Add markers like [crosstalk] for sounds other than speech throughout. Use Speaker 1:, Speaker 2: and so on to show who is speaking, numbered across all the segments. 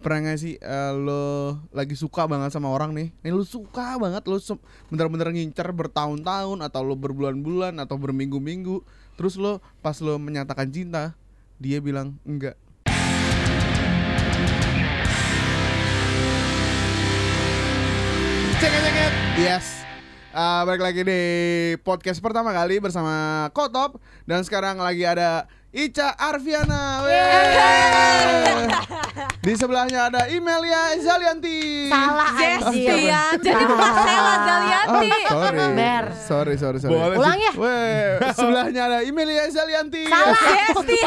Speaker 1: pernah gak sih eh, lo lagi suka banget sama orang nih? Nih lo suka banget lo bener-bener ngincer bertahun-tahun atau lo berbulan-bulan atau berminggu-minggu terus lo pas lo menyatakan cinta dia bilang enggak. Cengket cengket yes. Eh, balik lagi di podcast pertama kali bersama Kotop dan sekarang lagi ada Ica Arfiana. Weh. [laughs] Di sebelahnya ada Imelia Zalianti.
Speaker 2: Salah
Speaker 3: Zestian. Jadi bukan Sela
Speaker 1: Oh,
Speaker 3: Zalianti.
Speaker 1: sorry.
Speaker 2: Ber.
Speaker 1: Sorry, sorry, sorry.
Speaker 4: Boleh
Speaker 2: Ulang ya.
Speaker 1: Weh, sebelahnya ada Imelia Zalianti.
Speaker 2: Salah. [laughs]
Speaker 3: Zesti.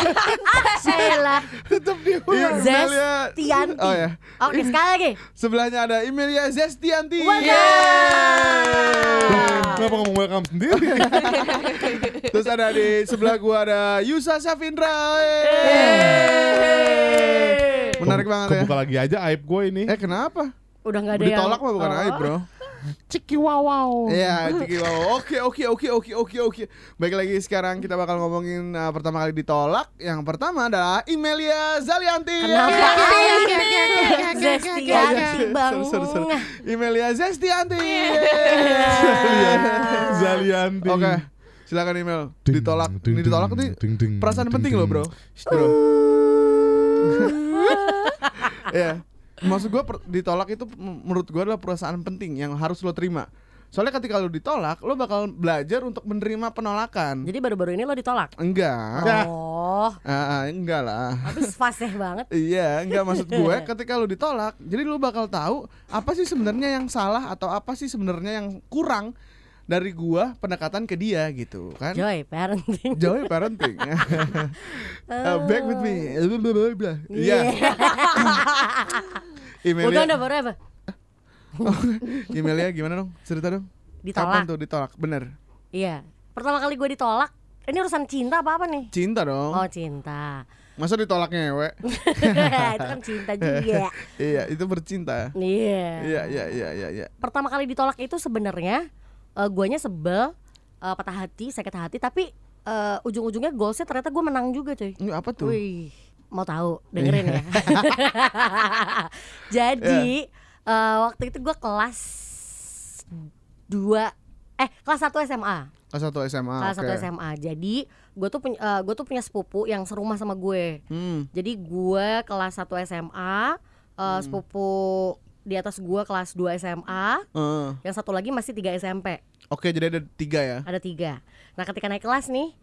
Speaker 2: Sheila
Speaker 1: Tetap dia ulang. Imelia.
Speaker 2: Zestianti.
Speaker 1: Oh ya.
Speaker 2: Oke sekali lagi
Speaker 1: Sebelahnya ada Imelia Zestianti. Yeay.
Speaker 4: Kenapa ngomong welcome sendiri? [laughs]
Speaker 1: Terus ada di sebelah gua ada Yusa Safindra.
Speaker 2: Yeay.
Speaker 1: Menarik banget ya.
Speaker 4: Kebuka lagi aja aib gue ini.
Speaker 1: Eh kenapa?
Speaker 2: Udah gak ada
Speaker 1: Ditolak
Speaker 2: yang
Speaker 1: mah bukan
Speaker 2: Oh.
Speaker 1: aib, Bro.
Speaker 4: Ciki wow wow.
Speaker 1: Iya, Ciki wow. Oke, oke, oke, oke, oke, oke. Baik lagi sekarang kita bakal ngomongin uh, pertama kali ditolak. Yang pertama adalah Imelia Zalianti.
Speaker 2: Kenapa. Zestianti bang.
Speaker 1: Imelia Zestianti.
Speaker 4: Zalianti.
Speaker 1: Oke. Silakan email. Ditolak. Ini ditolak nih. Perasaan penting loh, Bro. Bro. Iya. Maksud gua per- ditolak itu menurut gua adalah perasaan penting yang harus lo terima. Soalnya ketika lo ditolak, lo bakal belajar untuk menerima penolakan.
Speaker 2: Jadi baru-baru ini lo ditolak
Speaker 1: Enggak.
Speaker 2: Oh
Speaker 1: Ah, ah, enggak lah.
Speaker 2: Habis fasih banget [laughs]
Speaker 1: Iya, enggak maksud gue [laughs] ketika lu ditolak, jadi lu bakal tahu apa sih sebenarnya yang salah atau apa sih sebenarnya yang kurang dari gua pendekatan ke dia gitu kan.
Speaker 2: Joy parenting
Speaker 1: Joy parenting. [laughs] Uh, back with me. Blah. Iya. Emailnya, [laughs]
Speaker 2: Udah udah baru apa? [laughs]
Speaker 1: emailnya gimana dong? Cerita dong. Kapan
Speaker 2: Ditolak
Speaker 1: tuh ditolak? Bener.
Speaker 2: Iya Pertama kali gue ditolak Ini urusan cinta apa apa nih?
Speaker 1: Cinta dong.
Speaker 2: Oh cinta
Speaker 1: Masa ditolaknya we?
Speaker 2: Itu kan cinta juga
Speaker 1: iya, itu bercinta.
Speaker 2: Iya
Speaker 1: Iya, iya, iya, iya, iya.
Speaker 2: pertama kali ditolak itu sebenarnya uh, guanya sebel, uh, patah hati, sakit hati, tapi uh, ujung-ujungnya goalsnya ternyata gue menang juga cuy.
Speaker 1: Ini apa tuh?
Speaker 2: Wih, mau tahu dengerin ya. [laughs] Jadi uh, waktu itu gue kelas 2 eh kelas 1 SMA.
Speaker 1: Kelas 1 SMA.
Speaker 2: Kelas
Speaker 1: oke.
Speaker 2: 1 SMA. Jadi gue tuh punya uh, gue tuh punya sepupu yang serumah sama gue.
Speaker 1: Hmm.
Speaker 2: Jadi gue kelas 1 SMA, uh, sepupu di atas gue kelas 2 SMA,
Speaker 1: Heeh.
Speaker 2: yang satu lagi masih 3 SMP.
Speaker 1: Oke, jadi ada tiga ya.
Speaker 2: Ada tiga. Nah ketika naik kelas nih,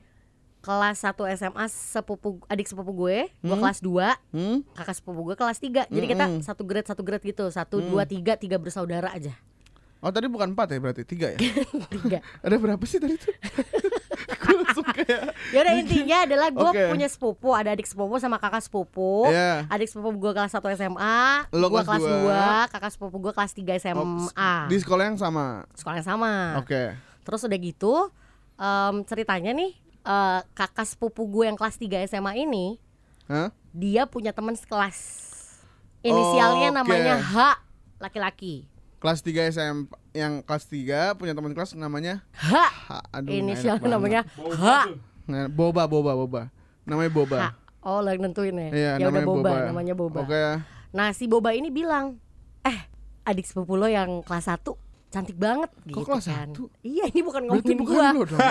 Speaker 2: kelas 1 SMA sepupu adik sepupu gue, gue
Speaker 1: Hmm.
Speaker 2: kelas 2
Speaker 1: Hmm?
Speaker 2: kakak sepupu gue kelas 3 Jadi kita
Speaker 1: Mm-mm.
Speaker 2: satu grade satu grade gitu, satu
Speaker 1: Hmm.
Speaker 2: dua tiga tiga bersaudara aja.
Speaker 1: Oh tadi bukan empat ya berarti tiga ya? [laughs]
Speaker 2: Tiga.
Speaker 1: Ada berapa sih tadi tuh? [laughs] [laughs]
Speaker 2: Ya udah intinya adalah gue
Speaker 1: Oke.
Speaker 2: punya sepupu, ada adik sepupu sama kakak sepupu.
Speaker 1: Iya.
Speaker 2: Adik sepupu gue kelas 1 SMA,
Speaker 1: Lo
Speaker 2: gue
Speaker 1: kelas
Speaker 2: kelas
Speaker 1: dua.
Speaker 2: 2, kakak sepupu gue kelas 3 SMA.
Speaker 1: Oh, di sekolah yang sama.
Speaker 2: Sekolah yang sama.
Speaker 1: Oke.
Speaker 2: Terus udah gitu em, ceritanya nih eh, kakak sepupu gue yang kelas 3 SMA ini
Speaker 1: Hah?
Speaker 2: dia punya teman sekelas. Inisialnya
Speaker 1: Oke.
Speaker 2: namanya H laki-laki.
Speaker 1: Kelas 3 SM yang kelas 3 punya teman kelas namanya
Speaker 2: H.
Speaker 1: Ha, aduh, banget.
Speaker 2: namanya H.
Speaker 1: Boba Boba Boba. Namanya Boba.
Speaker 2: H. Oh, lagi nentuin ya.
Speaker 1: Iya,
Speaker 2: ya udah
Speaker 1: namanya
Speaker 2: Boba,
Speaker 1: Boba.
Speaker 2: namanya Boba.
Speaker 1: Oke.
Speaker 2: Nah, si Boba ini bilang, "Eh, adik sepupu lo yang kelas 1 cantik banget
Speaker 1: Kok
Speaker 2: gitu
Speaker 1: kelas
Speaker 2: kan.
Speaker 1: satu?
Speaker 2: Iya, ini bukan
Speaker 1: Berarti
Speaker 2: ngomongin
Speaker 1: bukan
Speaker 2: gua.
Speaker 1: lo dong. [laughs]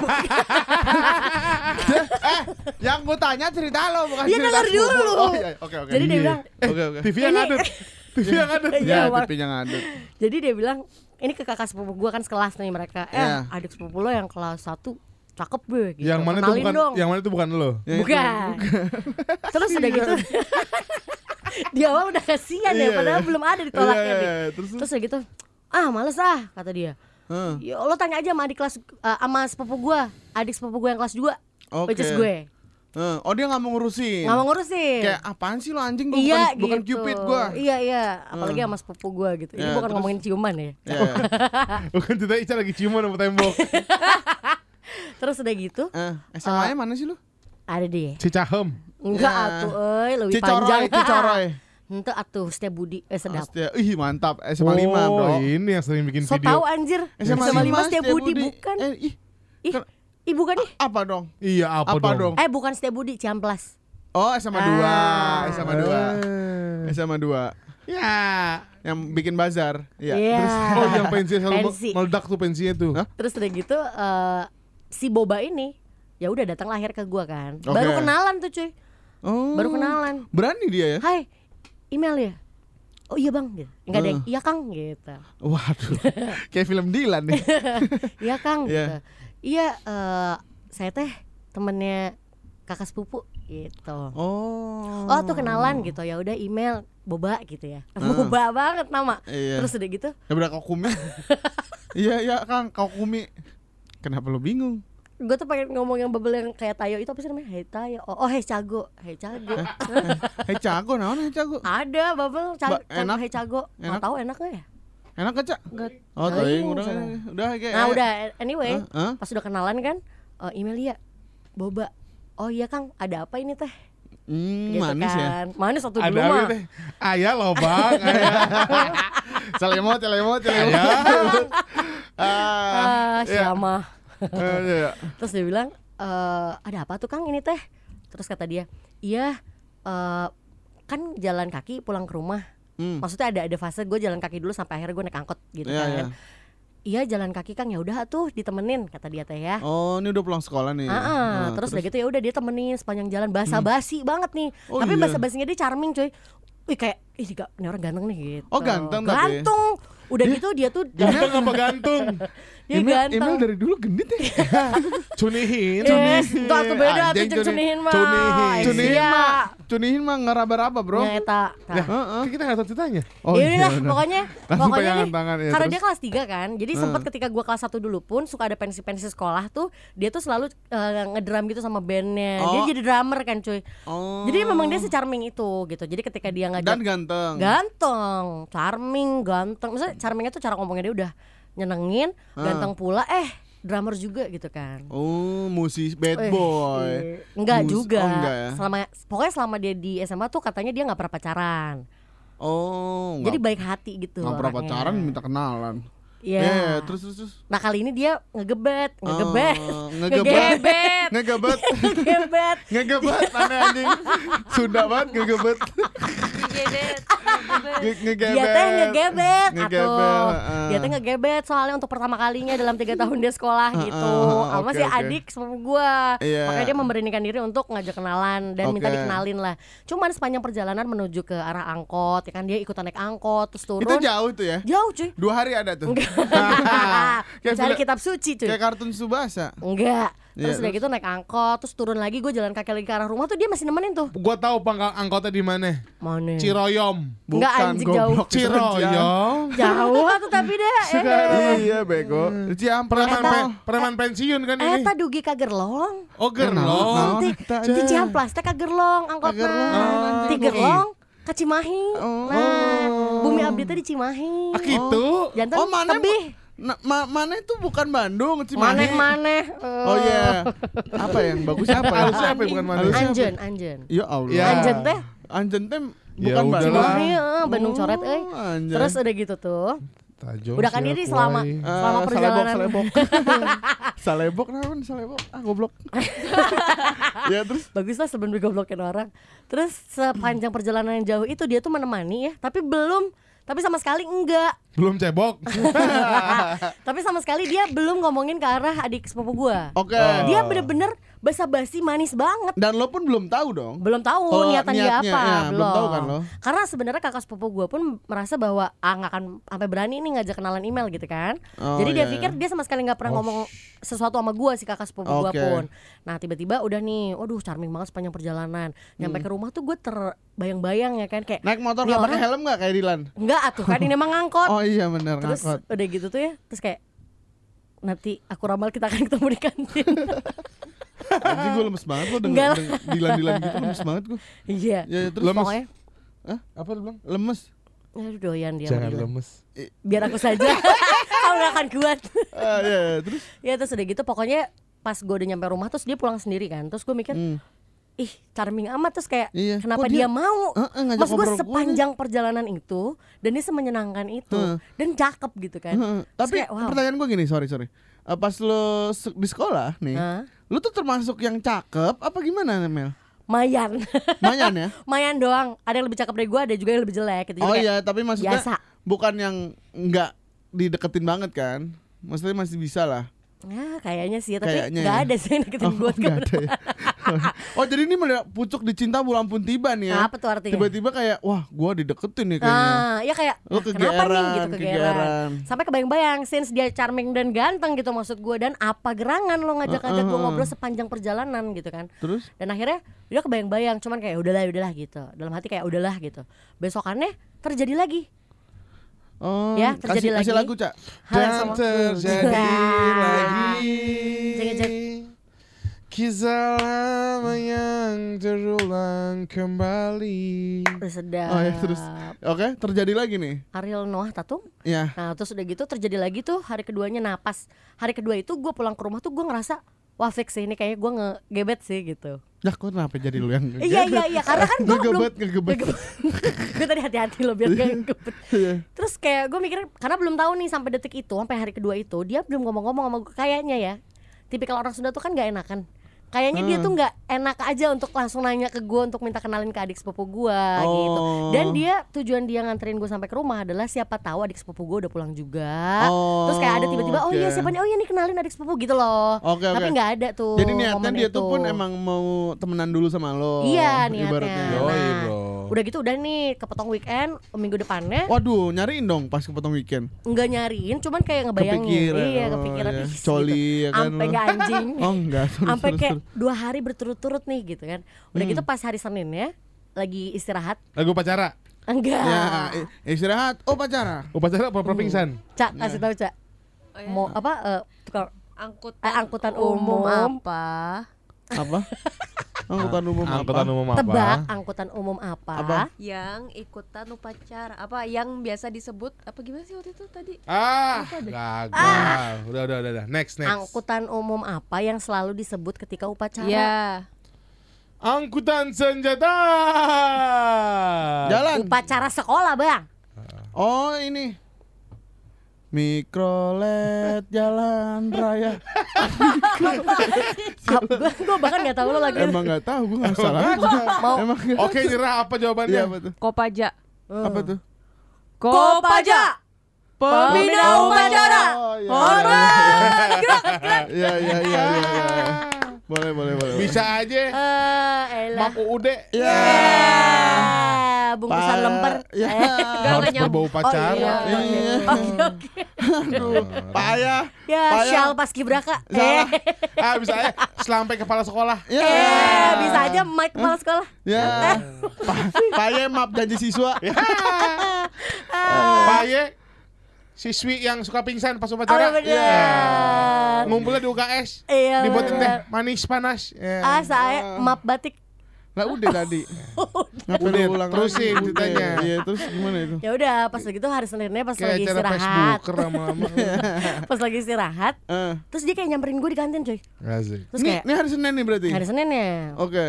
Speaker 1: eh, yang gue tanya cerita lo bukan
Speaker 2: Iya,
Speaker 1: cerita
Speaker 2: denger
Speaker 1: sepupu.
Speaker 2: dulu.
Speaker 1: Oh iya, oke oke.
Speaker 2: Jadi dia
Speaker 4: Iya.
Speaker 2: bilang,
Speaker 1: Oke oke.
Speaker 4: TV yang
Speaker 2: Ini- [laughs]
Speaker 4: TV yang ada.
Speaker 2: Iya,
Speaker 1: Ya. TV yang ada.
Speaker 2: Jadi dia bilang ini ke kakak sepupu gua kan sekelas nih mereka. Eh,
Speaker 1: Iya.
Speaker 2: adik sepupu lo yang kelas 1 cakep be gitu.
Speaker 4: Yang mana tuh
Speaker 2: Kenalin
Speaker 4: bukan
Speaker 2: dong.
Speaker 4: yang mana tuh bukan lo.
Speaker 1: Yang itu. [laughs]
Speaker 2: bukan. Terus udah gitu. [laughs] di awal udah kasihan ya
Speaker 1: Iya,
Speaker 2: padahal
Speaker 1: iya.
Speaker 2: belum ada ditolaknya
Speaker 1: Iya, iya, iya. Terus
Speaker 2: Terus udah gitu. Ah, males ah kata dia.
Speaker 1: Heeh.
Speaker 2: Ya lo tanya aja sama adik kelas eh, sama sepupu gua, adik sepupu gua yang kelas 2.
Speaker 1: Oke.
Speaker 2: Which is gue.
Speaker 1: Heeh. Oh dia nggak mau ngurusin.
Speaker 2: Nggak mau ngurusin.
Speaker 1: Kayak apaan sih lo anjing? Gua
Speaker 2: iya
Speaker 1: bukan, bukan
Speaker 2: gitu.
Speaker 1: cupid gua.
Speaker 2: Iya iya, apalagi
Speaker 1: Hmm.
Speaker 2: sama sepupu gua gitu. Ini
Speaker 1: Ya,
Speaker 2: bukan
Speaker 1: terus?
Speaker 2: ngomongin ciuman ya.
Speaker 1: Iya, iya. [laughs]
Speaker 4: Bukan cerita Ica lagi ciuman sama tembok. [laughs]
Speaker 2: Terus udah gitu,
Speaker 1: Eh, SMA-nya mana sih lu?
Speaker 2: ada deh.
Speaker 4: Cicahem.
Speaker 2: Enggak
Speaker 1: Ya.
Speaker 2: atuh euy, lebih
Speaker 1: Cicoroy,
Speaker 2: panjang.
Speaker 1: Cicoroy. [laughs]
Speaker 2: Henteu atuh Setia Budi eh sedap.
Speaker 1: Astaga, ih mantap. SMA 5,
Speaker 4: Oh,
Speaker 1: Bro.
Speaker 4: ini yang sering bikin
Speaker 2: So
Speaker 4: video.
Speaker 2: tahu anjir.
Speaker 1: SMA,
Speaker 2: SMA
Speaker 1: 5
Speaker 2: 5 Setia Budi bukan.
Speaker 1: Eh, ih,
Speaker 2: Ih, ih bukan nih.
Speaker 1: apa dong?
Speaker 4: Iya, apa,
Speaker 1: Apa dong?
Speaker 4: dong?
Speaker 2: Eh bukan Setia Budi, Ciamplas.
Speaker 1: Oh, SMA 2.
Speaker 2: Ah.
Speaker 1: SMA 2.
Speaker 4: Eh.
Speaker 1: SMA 2.
Speaker 4: Ya.
Speaker 1: Yang bikin bazar. Iya.
Speaker 2: Iya.
Speaker 4: Oh yang pensinya selalu
Speaker 2: Pensi.
Speaker 4: meledak tuh pensinya tuh.
Speaker 1: Hah?
Speaker 2: Terus udah gitu eh, si Boba ini ya udah datang lahir ke gua kan.
Speaker 1: Oke.
Speaker 2: Baru kenalan tuh cuy.
Speaker 1: Oh.
Speaker 2: Baru kenalan.
Speaker 1: Berani dia ya?
Speaker 2: Hai, email ya? Oh iya bang, gitu. Enggak ada yang,
Speaker 1: Heeh.
Speaker 2: iya kang gitu.
Speaker 1: Waduh. Kayak film Dilan nih. [laughs]
Speaker 2: Iya kang
Speaker 1: Iya.
Speaker 2: gitu. Iya, eh, saya teh temennya kakak sepupu gitu.
Speaker 1: Oh.
Speaker 2: Oh tuh kenalan gitu ya udah email boba gitu ya.
Speaker 1: Heeh.
Speaker 2: Boba banget nama.
Speaker 1: Iya.
Speaker 2: Terus udah gitu
Speaker 1: Ya udah kau kumi. [laughs] Iya iya Kang, kau kumi. Kenapa lu bingung?
Speaker 2: gue tuh pengen ngomong yang bubble yang kayak tayo itu apa sih namanya? Hei tayo. Oh, oh hei cago. Hei cago. [laughs]
Speaker 1: Hei cago, naon hei cago?
Speaker 2: Ada bubble
Speaker 1: Ba-
Speaker 2: cago.
Speaker 1: enak?
Speaker 2: Hei cago.
Speaker 1: Enak?
Speaker 2: Nggak tahu enak gak ya?
Speaker 1: Enak gak, Cak?
Speaker 2: Enggak.
Speaker 1: Oh, teuing udah udah kayak
Speaker 2: Nah udah anyway?
Speaker 1: Hah?
Speaker 2: pas udah kenalan kan eh, email ya boba oh iya kang ada apa ini teh
Speaker 1: Hmm,
Speaker 2: gitu
Speaker 1: manis ya.
Speaker 2: kan manis satu dulu
Speaker 4: apa
Speaker 2: mah
Speaker 4: teh? Ayah loh bang. [laughs] Ayah.
Speaker 1: Celemot, celemot, celemot.
Speaker 4: Ayah. [laughs]
Speaker 1: Ah,
Speaker 2: ah
Speaker 1: iya.
Speaker 2: siapa
Speaker 1: eh, iya. [laughs]
Speaker 2: terus dia bilang eh ada apa tuh kang ini teh terus kata dia iya eh, kan jalan kaki pulang ke rumah
Speaker 1: Hmm.
Speaker 2: maksudnya ada ada fase gue jalan kaki dulu sampai akhirnya gue naik angkot gitu
Speaker 1: Iya,
Speaker 2: kan
Speaker 1: iya.
Speaker 2: iya jalan kaki kang ya udah tuh ditemenin kata dia teh ya
Speaker 1: Oh, ini udah pulang sekolah nih.
Speaker 2: Ah, ah.
Speaker 1: Ah,
Speaker 2: terus udah gitu ya udah dia temenin sepanjang jalan basa-basi banget nih.
Speaker 1: Oh,
Speaker 2: tapi
Speaker 1: iya.
Speaker 2: basa-basinya dia charming coy. Wih kayak ih ga- ini orang ganteng nih gitu.
Speaker 1: Oh, ganteng tapi.
Speaker 2: Gantung. Udah gitu dia tuh [laughs]
Speaker 4: Ganteng apa gantung? [laughs]
Speaker 2: dia
Speaker 1: Email,
Speaker 2: ganteng.
Speaker 1: email dari dulu gendit ya. [laughs]
Speaker 4: Cunihin.
Speaker 2: Yes, itu atuh beda tuh
Speaker 1: cuni-
Speaker 2: cunihin mah.
Speaker 4: cunihin.
Speaker 1: Cunihin
Speaker 2: sia.
Speaker 1: mah, cunihin mah ngeraba-raba, Bro.
Speaker 2: Ya eta.
Speaker 4: Nah,
Speaker 2: Nah.
Speaker 1: Heeh.
Speaker 4: kan kita nggak tahu ceritanya.
Speaker 1: Oh,
Speaker 2: ya
Speaker 1: iya, benar.
Speaker 2: pokoknya
Speaker 1: Langsung
Speaker 2: pokoknya nih
Speaker 1: tangan, ya,
Speaker 2: karena
Speaker 1: terus?
Speaker 2: dia kelas 3 kan jadi sempat ketika gua kelas 1 dulu pun suka ada pensi-pensi sekolah tuh dia tuh selalu eh, ngedrum gitu sama bandnya dia
Speaker 1: Oh.
Speaker 2: jadi drummer kan cuy
Speaker 1: Oh.
Speaker 2: jadi memang dia se-charming itu gitu jadi ketika dia ngajak
Speaker 1: dan ganteng.
Speaker 2: ganteng, charming, ganteng. Maksudnya charmingnya tuh cara ngomongnya dia udah nyenengin, ganteng pula. Eh, drummer juga gitu kan.
Speaker 1: Oh, musis bad
Speaker 2: Eh,
Speaker 1: boy.
Speaker 2: eh, Enggak
Speaker 1: Mus-
Speaker 2: juga.
Speaker 1: Oh, enggak ya.
Speaker 2: Selama pokoknya selama dia di SMA tuh katanya dia nggak pernah pacaran.
Speaker 1: Oh,
Speaker 2: Jadi
Speaker 1: nggak
Speaker 2: baik hati gitu.
Speaker 1: nggak pernah pacaran minta kenalan.
Speaker 2: Iya.
Speaker 1: Eh, terus terus terus.
Speaker 2: Nah kali ini dia ngegebet, ngegebet,
Speaker 1: Oh, ngegebet.
Speaker 2: ngegebet,
Speaker 1: Ngegebet. [laughs]
Speaker 2: ngegebet.
Speaker 1: Ngegebet aneh anjing. Sunda banget ngegebet. Nge- Ngegebet.
Speaker 2: Dia teh ngegebet,
Speaker 1: heeh.
Speaker 2: Dia teh ngegebet soalnya untuk pertama kalinya dalam tiga [laughs] tahun dia sekolah gitu. Sama si adik sepupu gua.
Speaker 1: Iya.
Speaker 2: Makanya dia memberanikan diri untuk ngajak kenalan dan minta dikenalin lah. Cuman sepanjang perjalanan menuju ke arah angkot, ya kan dia ikutan naik angkot terus turun.
Speaker 1: Itu jauh tuh ya.
Speaker 2: Jauh cuy.
Speaker 1: Dua hari ada tuh. [laughs] Film-
Speaker 2: kitab suci cuy.
Speaker 1: Kayak kartun Subasa.
Speaker 2: Enggak. Terus
Speaker 1: Iya,
Speaker 2: udah gitu naik angkot, terus turun lagi gue jalan kaki lagi ke arah rumah tuh dia masih nemenin tuh.
Speaker 4: Gua tahu pangkal angkotnya di mana.
Speaker 2: Mana?
Speaker 4: Ciroyom.
Speaker 2: Enggak, anjing, jauh.
Speaker 4: Ciroyom. [laughs]
Speaker 2: Jauh tuh tapi deh. [laughs]
Speaker 1: Iya bego. Ciamplas
Speaker 4: Preman, pe- preman pensiun kan ini.
Speaker 2: Eta dugi ka gerlong.
Speaker 4: Oh gerlong.
Speaker 2: Di? Ciamplas teh ka gerlong.
Speaker 1: Kagerlong,
Speaker 2: Ti gerlong ka Cimahi.
Speaker 1: Oh.
Speaker 2: Nah, Bumi Abdi teh di Cimahi.
Speaker 4: Ah gitu.
Speaker 2: Jantan
Speaker 1: Oh, mana
Speaker 2: tebih.
Speaker 1: Na, ma, mana itu bukan Bandung, Cimahi.
Speaker 2: Maneh-maneh. eh,
Speaker 1: Oh iya. Apa yang bagus apa ya?
Speaker 4: Halusnya apa ya, bukan mana?
Speaker 2: Anjen, Anjen.
Speaker 1: Ya Allah.
Speaker 4: Ya.
Speaker 2: Anjen teh
Speaker 1: Anjen teh
Speaker 4: Ya
Speaker 1: bukan
Speaker 4: udahlah.
Speaker 1: Bandung.
Speaker 2: Cimahi, eh, Bandung coret euy.
Speaker 1: Oh, anjen.
Speaker 2: Terus udah gitu tuh.
Speaker 4: Tajong
Speaker 2: Udah kan ini selama.
Speaker 1: Eh,
Speaker 2: selama perjalanan.
Speaker 1: salebok [laughs] salebok. salebok naon salebok? Ah goblok. [laughs] ya terus
Speaker 2: Bagus lah sebelum digoblokin orang. Terus sepanjang perjalanan yang jauh itu dia tuh menemani ya, tapi belum tapi sama sekali enggak.
Speaker 4: Belum cebok. [laughs]
Speaker 2: tapi sama sekali dia belum ngomongin ke arah adik sepupu gua.
Speaker 1: oke.
Speaker 2: Dia bener-bener basa-basi manis banget.
Speaker 1: Dan lo pun belum tahu dong.
Speaker 2: Belum tahu
Speaker 1: Oh,
Speaker 2: niatan dia
Speaker 1: niatnya,
Speaker 2: apa,
Speaker 1: ya,
Speaker 2: belum.
Speaker 1: belum tahu kan lo?
Speaker 2: Karena sebenarnya kakak sepupu gua pun merasa bahwa ah nggak akan sampai berani nih ngajak kenalan email gitu kan.
Speaker 1: Oh,
Speaker 2: Jadi dia
Speaker 1: iya,
Speaker 2: pikir
Speaker 1: iya.
Speaker 2: dia sama sekali nggak pernah
Speaker 4: Oh,
Speaker 2: ngomong sesuatu sama gua si kakak sepupu gua
Speaker 1: Oke.
Speaker 2: pun. Nah tiba-tiba udah nih, waduh charming banget sepanjang perjalanan. Nyampe
Speaker 1: Hmm.
Speaker 2: ke rumah tuh gue terbayang-bayang ya kan kayak
Speaker 1: Naik motor nggak pakai helm nggak kayak Dilan?
Speaker 2: enggak atuh kan ini emang ngangkot.
Speaker 1: Oh iya benar
Speaker 2: terus
Speaker 1: ngangkot.
Speaker 2: udah gitu tuh ya, terus kayak nanti aku ramal kita akan ketemu di kantin. [laughs]
Speaker 1: Anjing gue lemes banget lo
Speaker 2: Enggak
Speaker 1: denger
Speaker 2: lah.
Speaker 1: denger Dilan-Dilan gitu lemes banget gue.
Speaker 2: Iya.
Speaker 1: Ya, ya terus
Speaker 4: Lemes.
Speaker 2: Pokoknya
Speaker 4: Apa lu bilang?
Speaker 1: lemes.
Speaker 2: aduh doyan dia.
Speaker 4: Jangan
Speaker 2: dia.
Speaker 4: lemes.
Speaker 2: Biar aku saja. [laughs] Kamu gak akan kuat.
Speaker 1: Ah ya, ya, terus
Speaker 2: ya terus udah gitu pokoknya pas gue udah nyampe rumah terus dia pulang sendiri kan. Terus gue mikir,
Speaker 1: hmm.
Speaker 2: ih charming amat terus kayak
Speaker 1: Iya,
Speaker 2: kenapa
Speaker 1: kok
Speaker 2: dia,
Speaker 1: dia-
Speaker 2: mau?
Speaker 1: Heeh, ngajak
Speaker 2: Maksud gue sepanjang perjalanan itu dan dia semenyenangkan itu
Speaker 1: Heeh.
Speaker 2: dan cakep gitu kan.
Speaker 1: Heeh.
Speaker 2: Terus
Speaker 1: Tapi
Speaker 2: kayak, wow.
Speaker 1: pertanyaan gue gini, sorry sorry. Eh, pas lo se- di sekolah nih,
Speaker 2: Hah?
Speaker 1: Lu tuh termasuk yang cakep apa gimana Mel?
Speaker 2: Mayan. [laughs]
Speaker 1: Mayan ya?
Speaker 2: Mayan doang. Ada yang lebih cakep dari gue, ada juga yang lebih jelek gitu.
Speaker 1: Oh iya, tapi maksudnya
Speaker 2: biasa.
Speaker 1: bukan yang nggak dideketin banget kan? Maksudnya masih bisa lah.
Speaker 2: Ya, kayaknya sih, tapi
Speaker 1: Kayaknya
Speaker 2: nggak
Speaker 1: ya.
Speaker 2: ada sih yang deketin gue.
Speaker 1: nggak ada ya. [laughs] oh jadi ini melihat pucuk dicinta bulan pun tiba nih ya?
Speaker 2: Apa tuh artinya?
Speaker 1: Tiba-tiba kayak wah gua dideketin nih kayaknya.
Speaker 2: Ah, ya kayak
Speaker 1: Lu
Speaker 2: "Nah, kenapa nih gitu
Speaker 1: kegeeran.
Speaker 2: kegeeran. Sampai kebayang-bayang since dia charming dan ganteng gitu maksud gue dan apa gerangan lo ngajak-ngajak gue
Speaker 1: Uh-uh.
Speaker 2: ngobrol sepanjang perjalanan gitu kan.
Speaker 1: Terus?
Speaker 2: Dan akhirnya dia kebayang-bayang cuman kayak udahlah udahlah gitu. Dalam hati kayak udahlah gitu. Besokannya terjadi lagi.
Speaker 1: Oh,
Speaker 2: Ya,
Speaker 1: kasih,
Speaker 2: terjadi
Speaker 1: kasih
Speaker 2: lagi.
Speaker 1: lagu cak.
Speaker 2: Hal
Speaker 4: Dan terjadi [laughs] lagi. Kisah lama yang terulang kembali
Speaker 2: sedap.
Speaker 1: Oh ya terus. Oke, terjadi lagi nih.
Speaker 2: Ariel Noah Tatum.
Speaker 1: Ya.
Speaker 2: Nah terus udah gitu terjadi lagi tuh hari keduanya napas. Hari kedua itu gue pulang ke rumah tuh gue ngerasa wah fix sih ini kayaknya gue ngegebet sih gitu.
Speaker 1: Ya kok kenapa jadi lu yang
Speaker 2: Iya iya iya karena kan gue belum
Speaker 1: ngegebet ngegebet.
Speaker 2: gue tadi hati-hati loh biar gak ngebet.
Speaker 1: Iya.
Speaker 2: Terus kayak gue mikir karena belum tahu nih sampai detik itu sampai hari kedua itu dia belum ngomong-ngomong sama gue kayaknya ya. Tipikal orang Sunda tuh kan gak enakan. Kayaknya dia
Speaker 1: Hmm.
Speaker 2: tuh nggak enak aja untuk langsung nanya ke gue untuk minta kenalin ke adik sepupu gue gitu.
Speaker 1: Oh.
Speaker 2: Dan dia tujuan dia nganterin gue sampai ke rumah adalah siapa tahu adik sepupu gue udah pulang juga.
Speaker 1: Oh,
Speaker 2: Terus kayak ada tiba-tiba oh iya siapa nih? Oh iya nih kenalin adik sepupu gitu loh.
Speaker 1: Oke,
Speaker 2: Tapi nggak ada tuh.
Speaker 1: Jadi niatnya dia tuh
Speaker 2: itu.
Speaker 1: pun emang mau temenan dulu sama lo.
Speaker 2: Iya niatnya.
Speaker 1: ibaratnya.
Speaker 4: Yoi,
Speaker 2: Nah,
Speaker 4: bro.
Speaker 2: Udah gitu udah nih kepotong weekend minggu depannya
Speaker 1: Waduh, nyariin dong pas kepotong weekend.
Speaker 2: nggak nyariin cuman kayak ngebayangin
Speaker 1: Kepikiran.
Speaker 2: iya
Speaker 1: oh,
Speaker 2: kepikiran
Speaker 1: iya.
Speaker 2: gitu.
Speaker 1: Coli ya kan.
Speaker 2: sampai
Speaker 1: lo.
Speaker 2: nggak anjing [laughs]
Speaker 1: Oh enggak.
Speaker 2: sampai kayak dua hari berturut-turut nih gitu kan udah
Speaker 1: Hmm.
Speaker 2: gitu pas hari Senin ya lagi istirahat
Speaker 4: Lagu pacara
Speaker 2: enggak
Speaker 1: Ya, istirahat. Oh pacara.
Speaker 4: Upacara apa pingsan
Speaker 2: cak kasih tahu cak
Speaker 3: Oh, iya.
Speaker 2: mau apa eh, tukang
Speaker 3: angkutan,
Speaker 2: Eh, angkutan umum.
Speaker 3: apa? [laughs]
Speaker 1: Apa? Angkutan umum
Speaker 4: Angkutan
Speaker 1: apa?
Speaker 4: umum apa
Speaker 2: tebak angkutan umum apa,
Speaker 1: Apa?
Speaker 3: Yang ikutan upacara apa? Yang biasa disebut apa gimana sih waktu itu tadi?
Speaker 4: Ah gagal Udah udah udah udah Next next
Speaker 2: angkutan umum apa yang selalu disebut ketika upacara
Speaker 3: Ya.
Speaker 4: Angkutan senjata
Speaker 1: Jalan.
Speaker 2: upacara sekolah bang
Speaker 1: Oh ini. Mikrolet jalan raya.
Speaker 2: gue gue bahkan nggak tahu lo lagi.
Speaker 1: Emang nggak tahu, gue nggak salah.
Speaker 2: mau.
Speaker 1: Emang nggak-
Speaker 4: Oke nyerah apa jawabannya?
Speaker 1: Iya apa tuh?
Speaker 3: Kopaja.
Speaker 1: Apa tuh?
Speaker 2: Kopaja.
Speaker 3: Pembina upacara.
Speaker 1: Oh, iya, iya, iya, iya, iya, iya. Boleh, boleh, boleh.
Speaker 2: eh
Speaker 4: Bisa aja.
Speaker 2: Elah
Speaker 4: Map UUD
Speaker 1: Ya.
Speaker 2: Eh, bungkusan
Speaker 1: Pa-
Speaker 2: lemper.
Speaker 1: Ya.
Speaker 2: Eh,
Speaker 4: Harus berbau pacara
Speaker 2: iya.
Speaker 1: Iya.
Speaker 2: oke oke. [laughs]
Speaker 1: Payah.
Speaker 2: ya syal pas kibraka
Speaker 1: Salah.
Speaker 2: eh. [laughs]
Speaker 4: Ah bisa aja Selampai kepala sekolah.
Speaker 1: Ya.
Speaker 2: eh, bisa aja mic kepala sekolah.
Speaker 1: Ya. Pa- Payah maaf janji siswa. [laughs]
Speaker 4: Paye Siswi yang suka pingsan pas
Speaker 2: oh
Speaker 4: upacara
Speaker 2: bener
Speaker 4: Ya. Ngumpulnya di UKS
Speaker 2: Iya,
Speaker 4: Dibuatin teh manis panas. Ya.
Speaker 2: ah saya map batik
Speaker 1: Lah udah tadi. Ngapain
Speaker 4: Udah,
Speaker 1: ulang
Speaker 4: terusin
Speaker 1: lagi?
Speaker 4: ceritanya.
Speaker 1: Iya, terus gimana itu?
Speaker 2: ya udah pas gitu hari seninnya pas
Speaker 4: Kayak
Speaker 2: lagi
Speaker 4: acara
Speaker 2: istirahat
Speaker 4: lama-lama [laughs]
Speaker 2: pas lagi istirahat
Speaker 1: Eh.
Speaker 2: terus dia kayak nyamperin gue di kantin coy
Speaker 4: Asik
Speaker 2: terus kayak
Speaker 1: ini hari Senin nih berarti.
Speaker 2: hari seninnya
Speaker 1: Oke.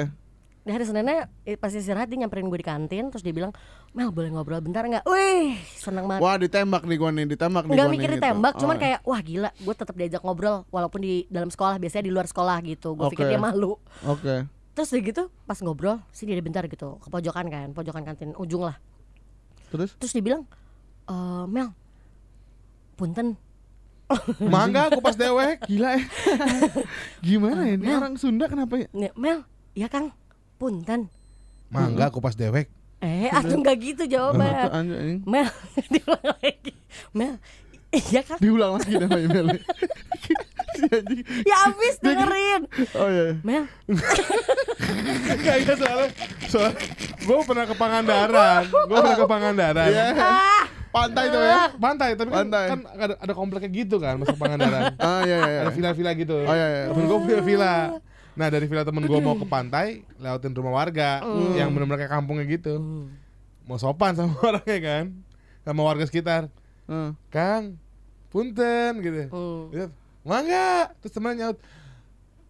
Speaker 2: di hari Seninnya eh, pas istirahat dia nyamperin gue di kantin terus dia bilang Mel boleh ngobrol bentar nggak? Wih seneng banget
Speaker 1: Wah, ditembak nih gua nih, ditembak nih
Speaker 2: nggak
Speaker 1: gua
Speaker 2: mikir
Speaker 1: nih, gitu.
Speaker 2: ditembak cuman
Speaker 1: Oh.
Speaker 2: kayak wah gila gue tetap diajak ngobrol walaupun di dalam sekolah biasanya di luar sekolah gitu gue pikir
Speaker 1: Oke.
Speaker 2: dia malu
Speaker 1: Oke.
Speaker 2: Terus udah gitu pas ngobrol sini dia bentar gitu ke pojokan kan pojokan kantin ujung lah
Speaker 1: Terus?
Speaker 2: terus dia bilang e, Mel punten [laughs]
Speaker 4: Mangga kupas dewek
Speaker 1: Gila ya. [laughs] Gimana ya? Ini orang Sunda kenapa ya?
Speaker 2: Mel ya Kang punten
Speaker 4: Mangga kupas dewek
Speaker 2: eh [laughs] atau nggak gitu jawaban
Speaker 1: anjing.
Speaker 2: Mel diulang lagi Mel iya Kang
Speaker 1: Diulang lagi namanya Mel. [laughs]
Speaker 2: Ya abis dengerin
Speaker 1: Oh iya.
Speaker 2: Mel
Speaker 4: Gak iya soalnya Soalnya Gue pernah ke Pangandaran Gue pernah ke Pangandaran
Speaker 1: Iya.
Speaker 2: ah
Speaker 1: Pantai tuh ya.
Speaker 4: Pantai Tapi kan,
Speaker 1: Pantai.
Speaker 4: kan ada, ada kompleknya gitu kan Masuk Pangandaran [laughs]
Speaker 1: Ah iya iya.
Speaker 4: Ada villa-villa gitu
Speaker 1: Oh iya iya.
Speaker 4: Temen gue punya villa Nah dari villa temen gue mau ke pantai Lewatin rumah warga Yang bener-bener kayak kampungnya gitu Mau sopan sama [laughs] orangnya kan Sama warga sekitar
Speaker 1: Heeh.
Speaker 4: Kang Punten gitu
Speaker 2: Hmm.
Speaker 4: Mangga Terus temen nyaut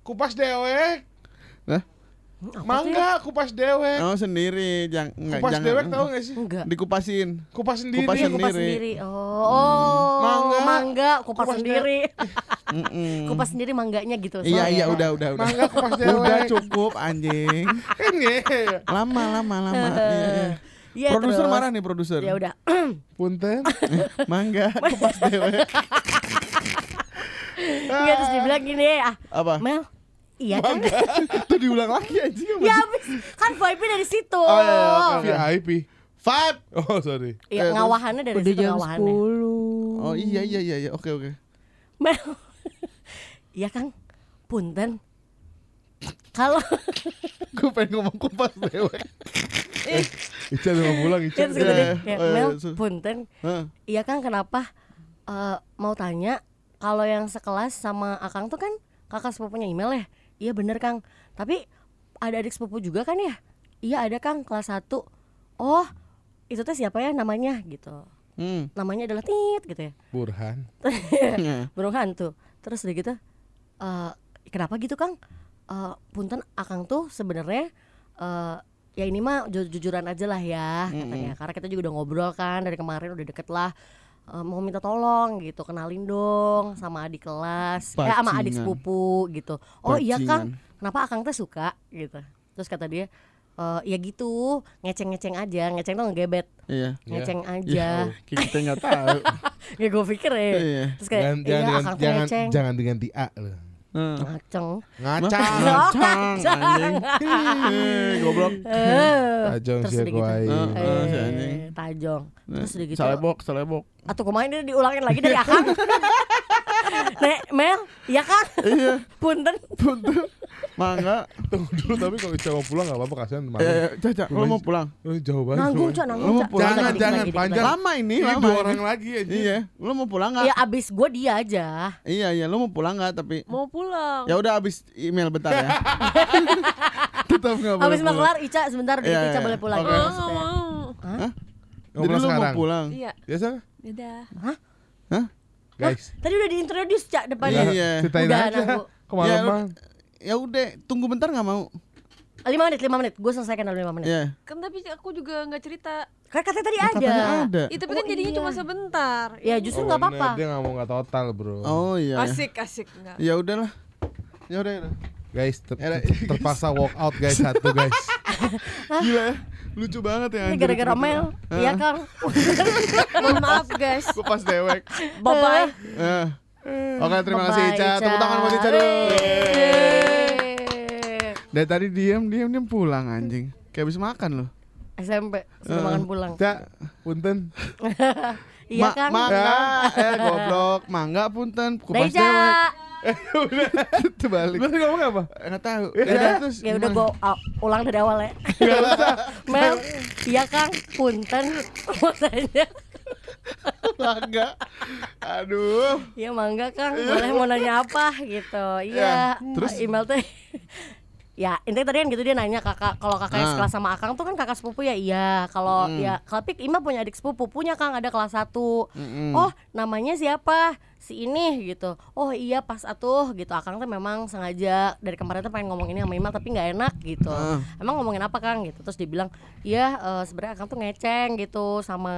Speaker 4: Kupas dewek
Speaker 1: Lah?
Speaker 4: Mangga kupas dewek
Speaker 1: Oh sendiri, jangan enggak
Speaker 4: Kupas
Speaker 1: jangan.
Speaker 4: dewek tau gak sih?
Speaker 2: enggak
Speaker 1: Dikupasin.
Speaker 4: Kupas sendiri
Speaker 1: Kupas
Speaker 2: Iya, kupas
Speaker 1: sendiri.
Speaker 2: sendiri. Oh, oh
Speaker 4: Mangga.
Speaker 2: mangga, kupas,
Speaker 4: Kupas
Speaker 2: sendiri. [laughs]
Speaker 1: Mm-mm.
Speaker 2: Kupas sendiri mangganya gitu.
Speaker 1: Iya
Speaker 2: soalnya.
Speaker 1: iya udah udah udah.
Speaker 4: Mangga kupas [laughs]
Speaker 1: Udah
Speaker 4: dewek.
Speaker 1: cukup anjing.
Speaker 4: Kan.
Speaker 1: Lama lama lama. [laughs] Iya, iya.
Speaker 2: Iya,
Speaker 1: produser marah nih produser.
Speaker 2: Ya udah.
Speaker 4: Punten.
Speaker 1: Mangga kupas dewek.
Speaker 2: Iya terus dibilang gini ah
Speaker 1: Apa?
Speaker 2: Mel Iya kan [laughs]
Speaker 1: Itu diulang lagi anjing. apa
Speaker 2: Ya
Speaker 1: sih?
Speaker 2: habis Kan vibe dari situ
Speaker 1: Oh, iya, iya, oke.
Speaker 4: VIP.
Speaker 1: Five.
Speaker 4: Oh sorry.
Speaker 2: Iya
Speaker 1: Eh,
Speaker 2: ngawahannya dari
Speaker 3: Udah
Speaker 2: situ
Speaker 3: jam
Speaker 2: ngawahannya
Speaker 3: 10
Speaker 1: Oh iya iya iya iya. Oke oke.
Speaker 2: Mel [laughs] Iya Kang Punten Kalau [laughs]
Speaker 1: Gue pengen ngomong kupas dewek.
Speaker 4: Ica udah mau pulang Ica.
Speaker 2: Ya,
Speaker 1: oh, iya,
Speaker 2: Mel. Punten
Speaker 1: Heeh.
Speaker 2: Iya Kang kenapa eh, Mau tanya Kalau yang sekelas sama Akang tuh kan Kakak sepupunya email ya? Iya bener Kang. Tapi ada adik sepupu juga kan ya? Iya ada Kang kelas 1 Oh itu teh siapa ya namanya? Gitu.
Speaker 1: Hmm.
Speaker 2: Namanya adalah Tit gitu ya?
Speaker 4: Burhan. [laughs]
Speaker 1: Iya.
Speaker 2: burung hantu terus udah gitu eh kenapa gitu kang? Eh punten akang tuh sebenarnya eh ya ini mah ju- jujuran aja lah ya katanya. Karena kita juga udah ngobrol kan dari kemarin udah deket lah Eh, mau minta tolong gitu kenalin dong sama adik kelas eh sama adik sepupu gitu oh iya kang kenapa akang teh suka gitu terus kata dia "Eh, ya gitu ngeceng-ngeceng aja ngeceng tuh ngegebet
Speaker 1: Iya.
Speaker 2: ngeceng
Speaker 1: Iya.
Speaker 2: aja
Speaker 1: Kita nggak tahu. [laughs]
Speaker 2: ya gue pikir ya
Speaker 1: Iya.
Speaker 2: terus kayak
Speaker 4: Jangan
Speaker 2: iya
Speaker 4: jangan
Speaker 2: akang tuh
Speaker 4: jangan
Speaker 2: ngeceng
Speaker 4: jangan diganti A loh.
Speaker 2: Ngaceng
Speaker 4: Ngaca.
Speaker 1: Ngacang anjing. Goblok.
Speaker 4: Tajong sih gua
Speaker 1: Eh, anjing.
Speaker 2: Eh, tajong terus udah gitu
Speaker 1: Salebok, salebok.
Speaker 2: atau kemarin dia diulangin lagi dari [laughs] akang Nek Mel iya kang
Speaker 1: Iya.
Speaker 2: punten
Speaker 1: Punten. Mangga.
Speaker 4: Tunggu dulu tapi kalau Ica mau pulang enggak apa-apa kasihan
Speaker 1: Eh,
Speaker 4: malu.
Speaker 1: eh, Caca, lo mau pulang?
Speaker 4: Oh, jauh banget.
Speaker 2: nanggung cok nanggung
Speaker 1: Lu mau
Speaker 2: Cak.
Speaker 1: pulang?
Speaker 4: Jangan, jangan, panjang.
Speaker 1: Lama ini,
Speaker 4: Ini
Speaker 1: lama.
Speaker 4: dua orang lagi aja.
Speaker 1: Iya. Lo mau pulang nggak?
Speaker 2: ya abis gue dia aja
Speaker 1: Iya, iya. Lo mau pulang nggak? Tapi
Speaker 3: Mau pulang
Speaker 1: ya udah abis email bentar ya. [laughs] Tetap nggak boleh.
Speaker 2: abis kelar Ica sebentar dikit
Speaker 1: Iya,
Speaker 2: Ica
Speaker 1: iya.
Speaker 2: boleh pulang
Speaker 1: Oke.
Speaker 2: ya,
Speaker 3: Oh,
Speaker 2: maksudnya.
Speaker 3: nggak mau
Speaker 1: Hah? Jadi
Speaker 4: pulang
Speaker 1: lo mau pulang?
Speaker 3: Iya
Speaker 4: Biasa?
Speaker 3: Dadah
Speaker 1: Hah?
Speaker 4: Guys.
Speaker 2: tadi udah diintroduce Cak depannya
Speaker 1: Iya.
Speaker 4: Ceritain
Speaker 2: Udah,
Speaker 4: aja.
Speaker 2: nanggu.
Speaker 4: Kemalaman.
Speaker 1: Ya udah, tunggu bentar nggak mau?
Speaker 2: lima menit lima menit gue selesaikan dalam lima menit
Speaker 1: Iya.
Speaker 3: Kan tapi aku juga nggak cerita
Speaker 2: kan katanya tadi
Speaker 1: Ya,
Speaker 2: ada
Speaker 1: Katanya ada.
Speaker 3: Itu tapi
Speaker 2: Oh,
Speaker 3: kan jadinya
Speaker 2: iya.
Speaker 3: cuma sebentar
Speaker 2: ya justru
Speaker 4: Oh,
Speaker 2: nggak apa-apa
Speaker 4: bener, Dia nggak mau nggak total, Bro.
Speaker 1: Oh iya. ya.
Speaker 3: Asik asik nggak
Speaker 1: Ya udahlah. Ya udah. ya udah.
Speaker 4: Guys, ter-
Speaker 1: Ya,
Speaker 4: ter- terpaksa walk out guys satu guys. [laughs]
Speaker 1: Gila ya. Lucu banget ya.
Speaker 2: ini gara-gara Mel iya kang [laughs]
Speaker 3: Mohon maaf guys
Speaker 1: Kupas dewek.
Speaker 2: bye bye
Speaker 1: Eh. Oke, terima kasih Ica. Tepuk tangan buat Ica dulu. Dari tadi diam, diam, diam pulang anjing. Kayak habis makan loh.
Speaker 2: SMP sudah makan pulang
Speaker 4: Cak, punten. [laughs]
Speaker 2: iya
Speaker 1: Ma-
Speaker 2: kan
Speaker 1: Mangga, eh goblok. Mangga punten, kupas
Speaker 2: Deja [laughs]
Speaker 1: dewek. Terbalik.
Speaker 4: Lu ngomong apa?
Speaker 1: Enggak tahu. Ya udah terus.
Speaker 2: ya udah
Speaker 1: gimana?
Speaker 2: gue ulang dari awal ya [laughs] Mel iya kang punten [laughs] makanya
Speaker 1: Mangga. Aduh.
Speaker 2: Iya mangga kang boleh mau nanya apa gitu iya
Speaker 1: Ya, terus?
Speaker 2: email teh ya intinya tadi kan gitu dia nanya kakak kalau kakak yang
Speaker 1: Ah.
Speaker 2: sekelas sama akang tuh kan kakak sepupu ya? Iya. Kalau
Speaker 1: Hmm.
Speaker 2: ya Pik Ima punya adik sepupu punya kang ada kelas 1
Speaker 1: Mm-mm.
Speaker 2: oh namanya siapa? Si ini gitu. Oh iya pas atuh gitu. Akang tuh memang sengaja dari kemarin tuh pengen ngomong ini sama Ima tapi nggak enak gitu.
Speaker 1: Ah.
Speaker 2: emang ngomongin apa kang? Gitu. Terus dibilang iya eh, sebenarnya akang tuh ngeceng gitu sama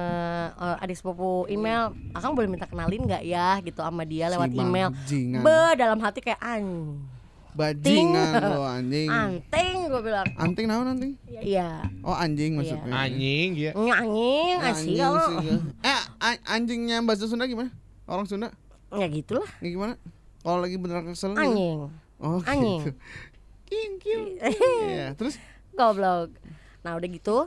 Speaker 2: eh, adik sepupu email. Akang boleh minta kenalin nggak ya? Gitu sama dia lewat
Speaker 1: Si
Speaker 2: email. Be dalam hati kayak an
Speaker 1: Bajingan lo anjing.
Speaker 2: anting gue bilang
Speaker 1: Anting naon anting?
Speaker 2: iya
Speaker 1: Oh anjing maksudnya.
Speaker 4: Anjing ya.
Speaker 1: Anjing
Speaker 2: lo
Speaker 1: sih, ya. Eh a- anjingnya bahasa Sunda gimana? Orang Sunda?
Speaker 2: ya gitulah
Speaker 1: Ini gimana? Kalau lagi beneran kesel gimana?
Speaker 2: anjing
Speaker 1: Oh
Speaker 2: Anjing.
Speaker 1: gitu. King king. Iya, terus
Speaker 2: goblok nah udah gitu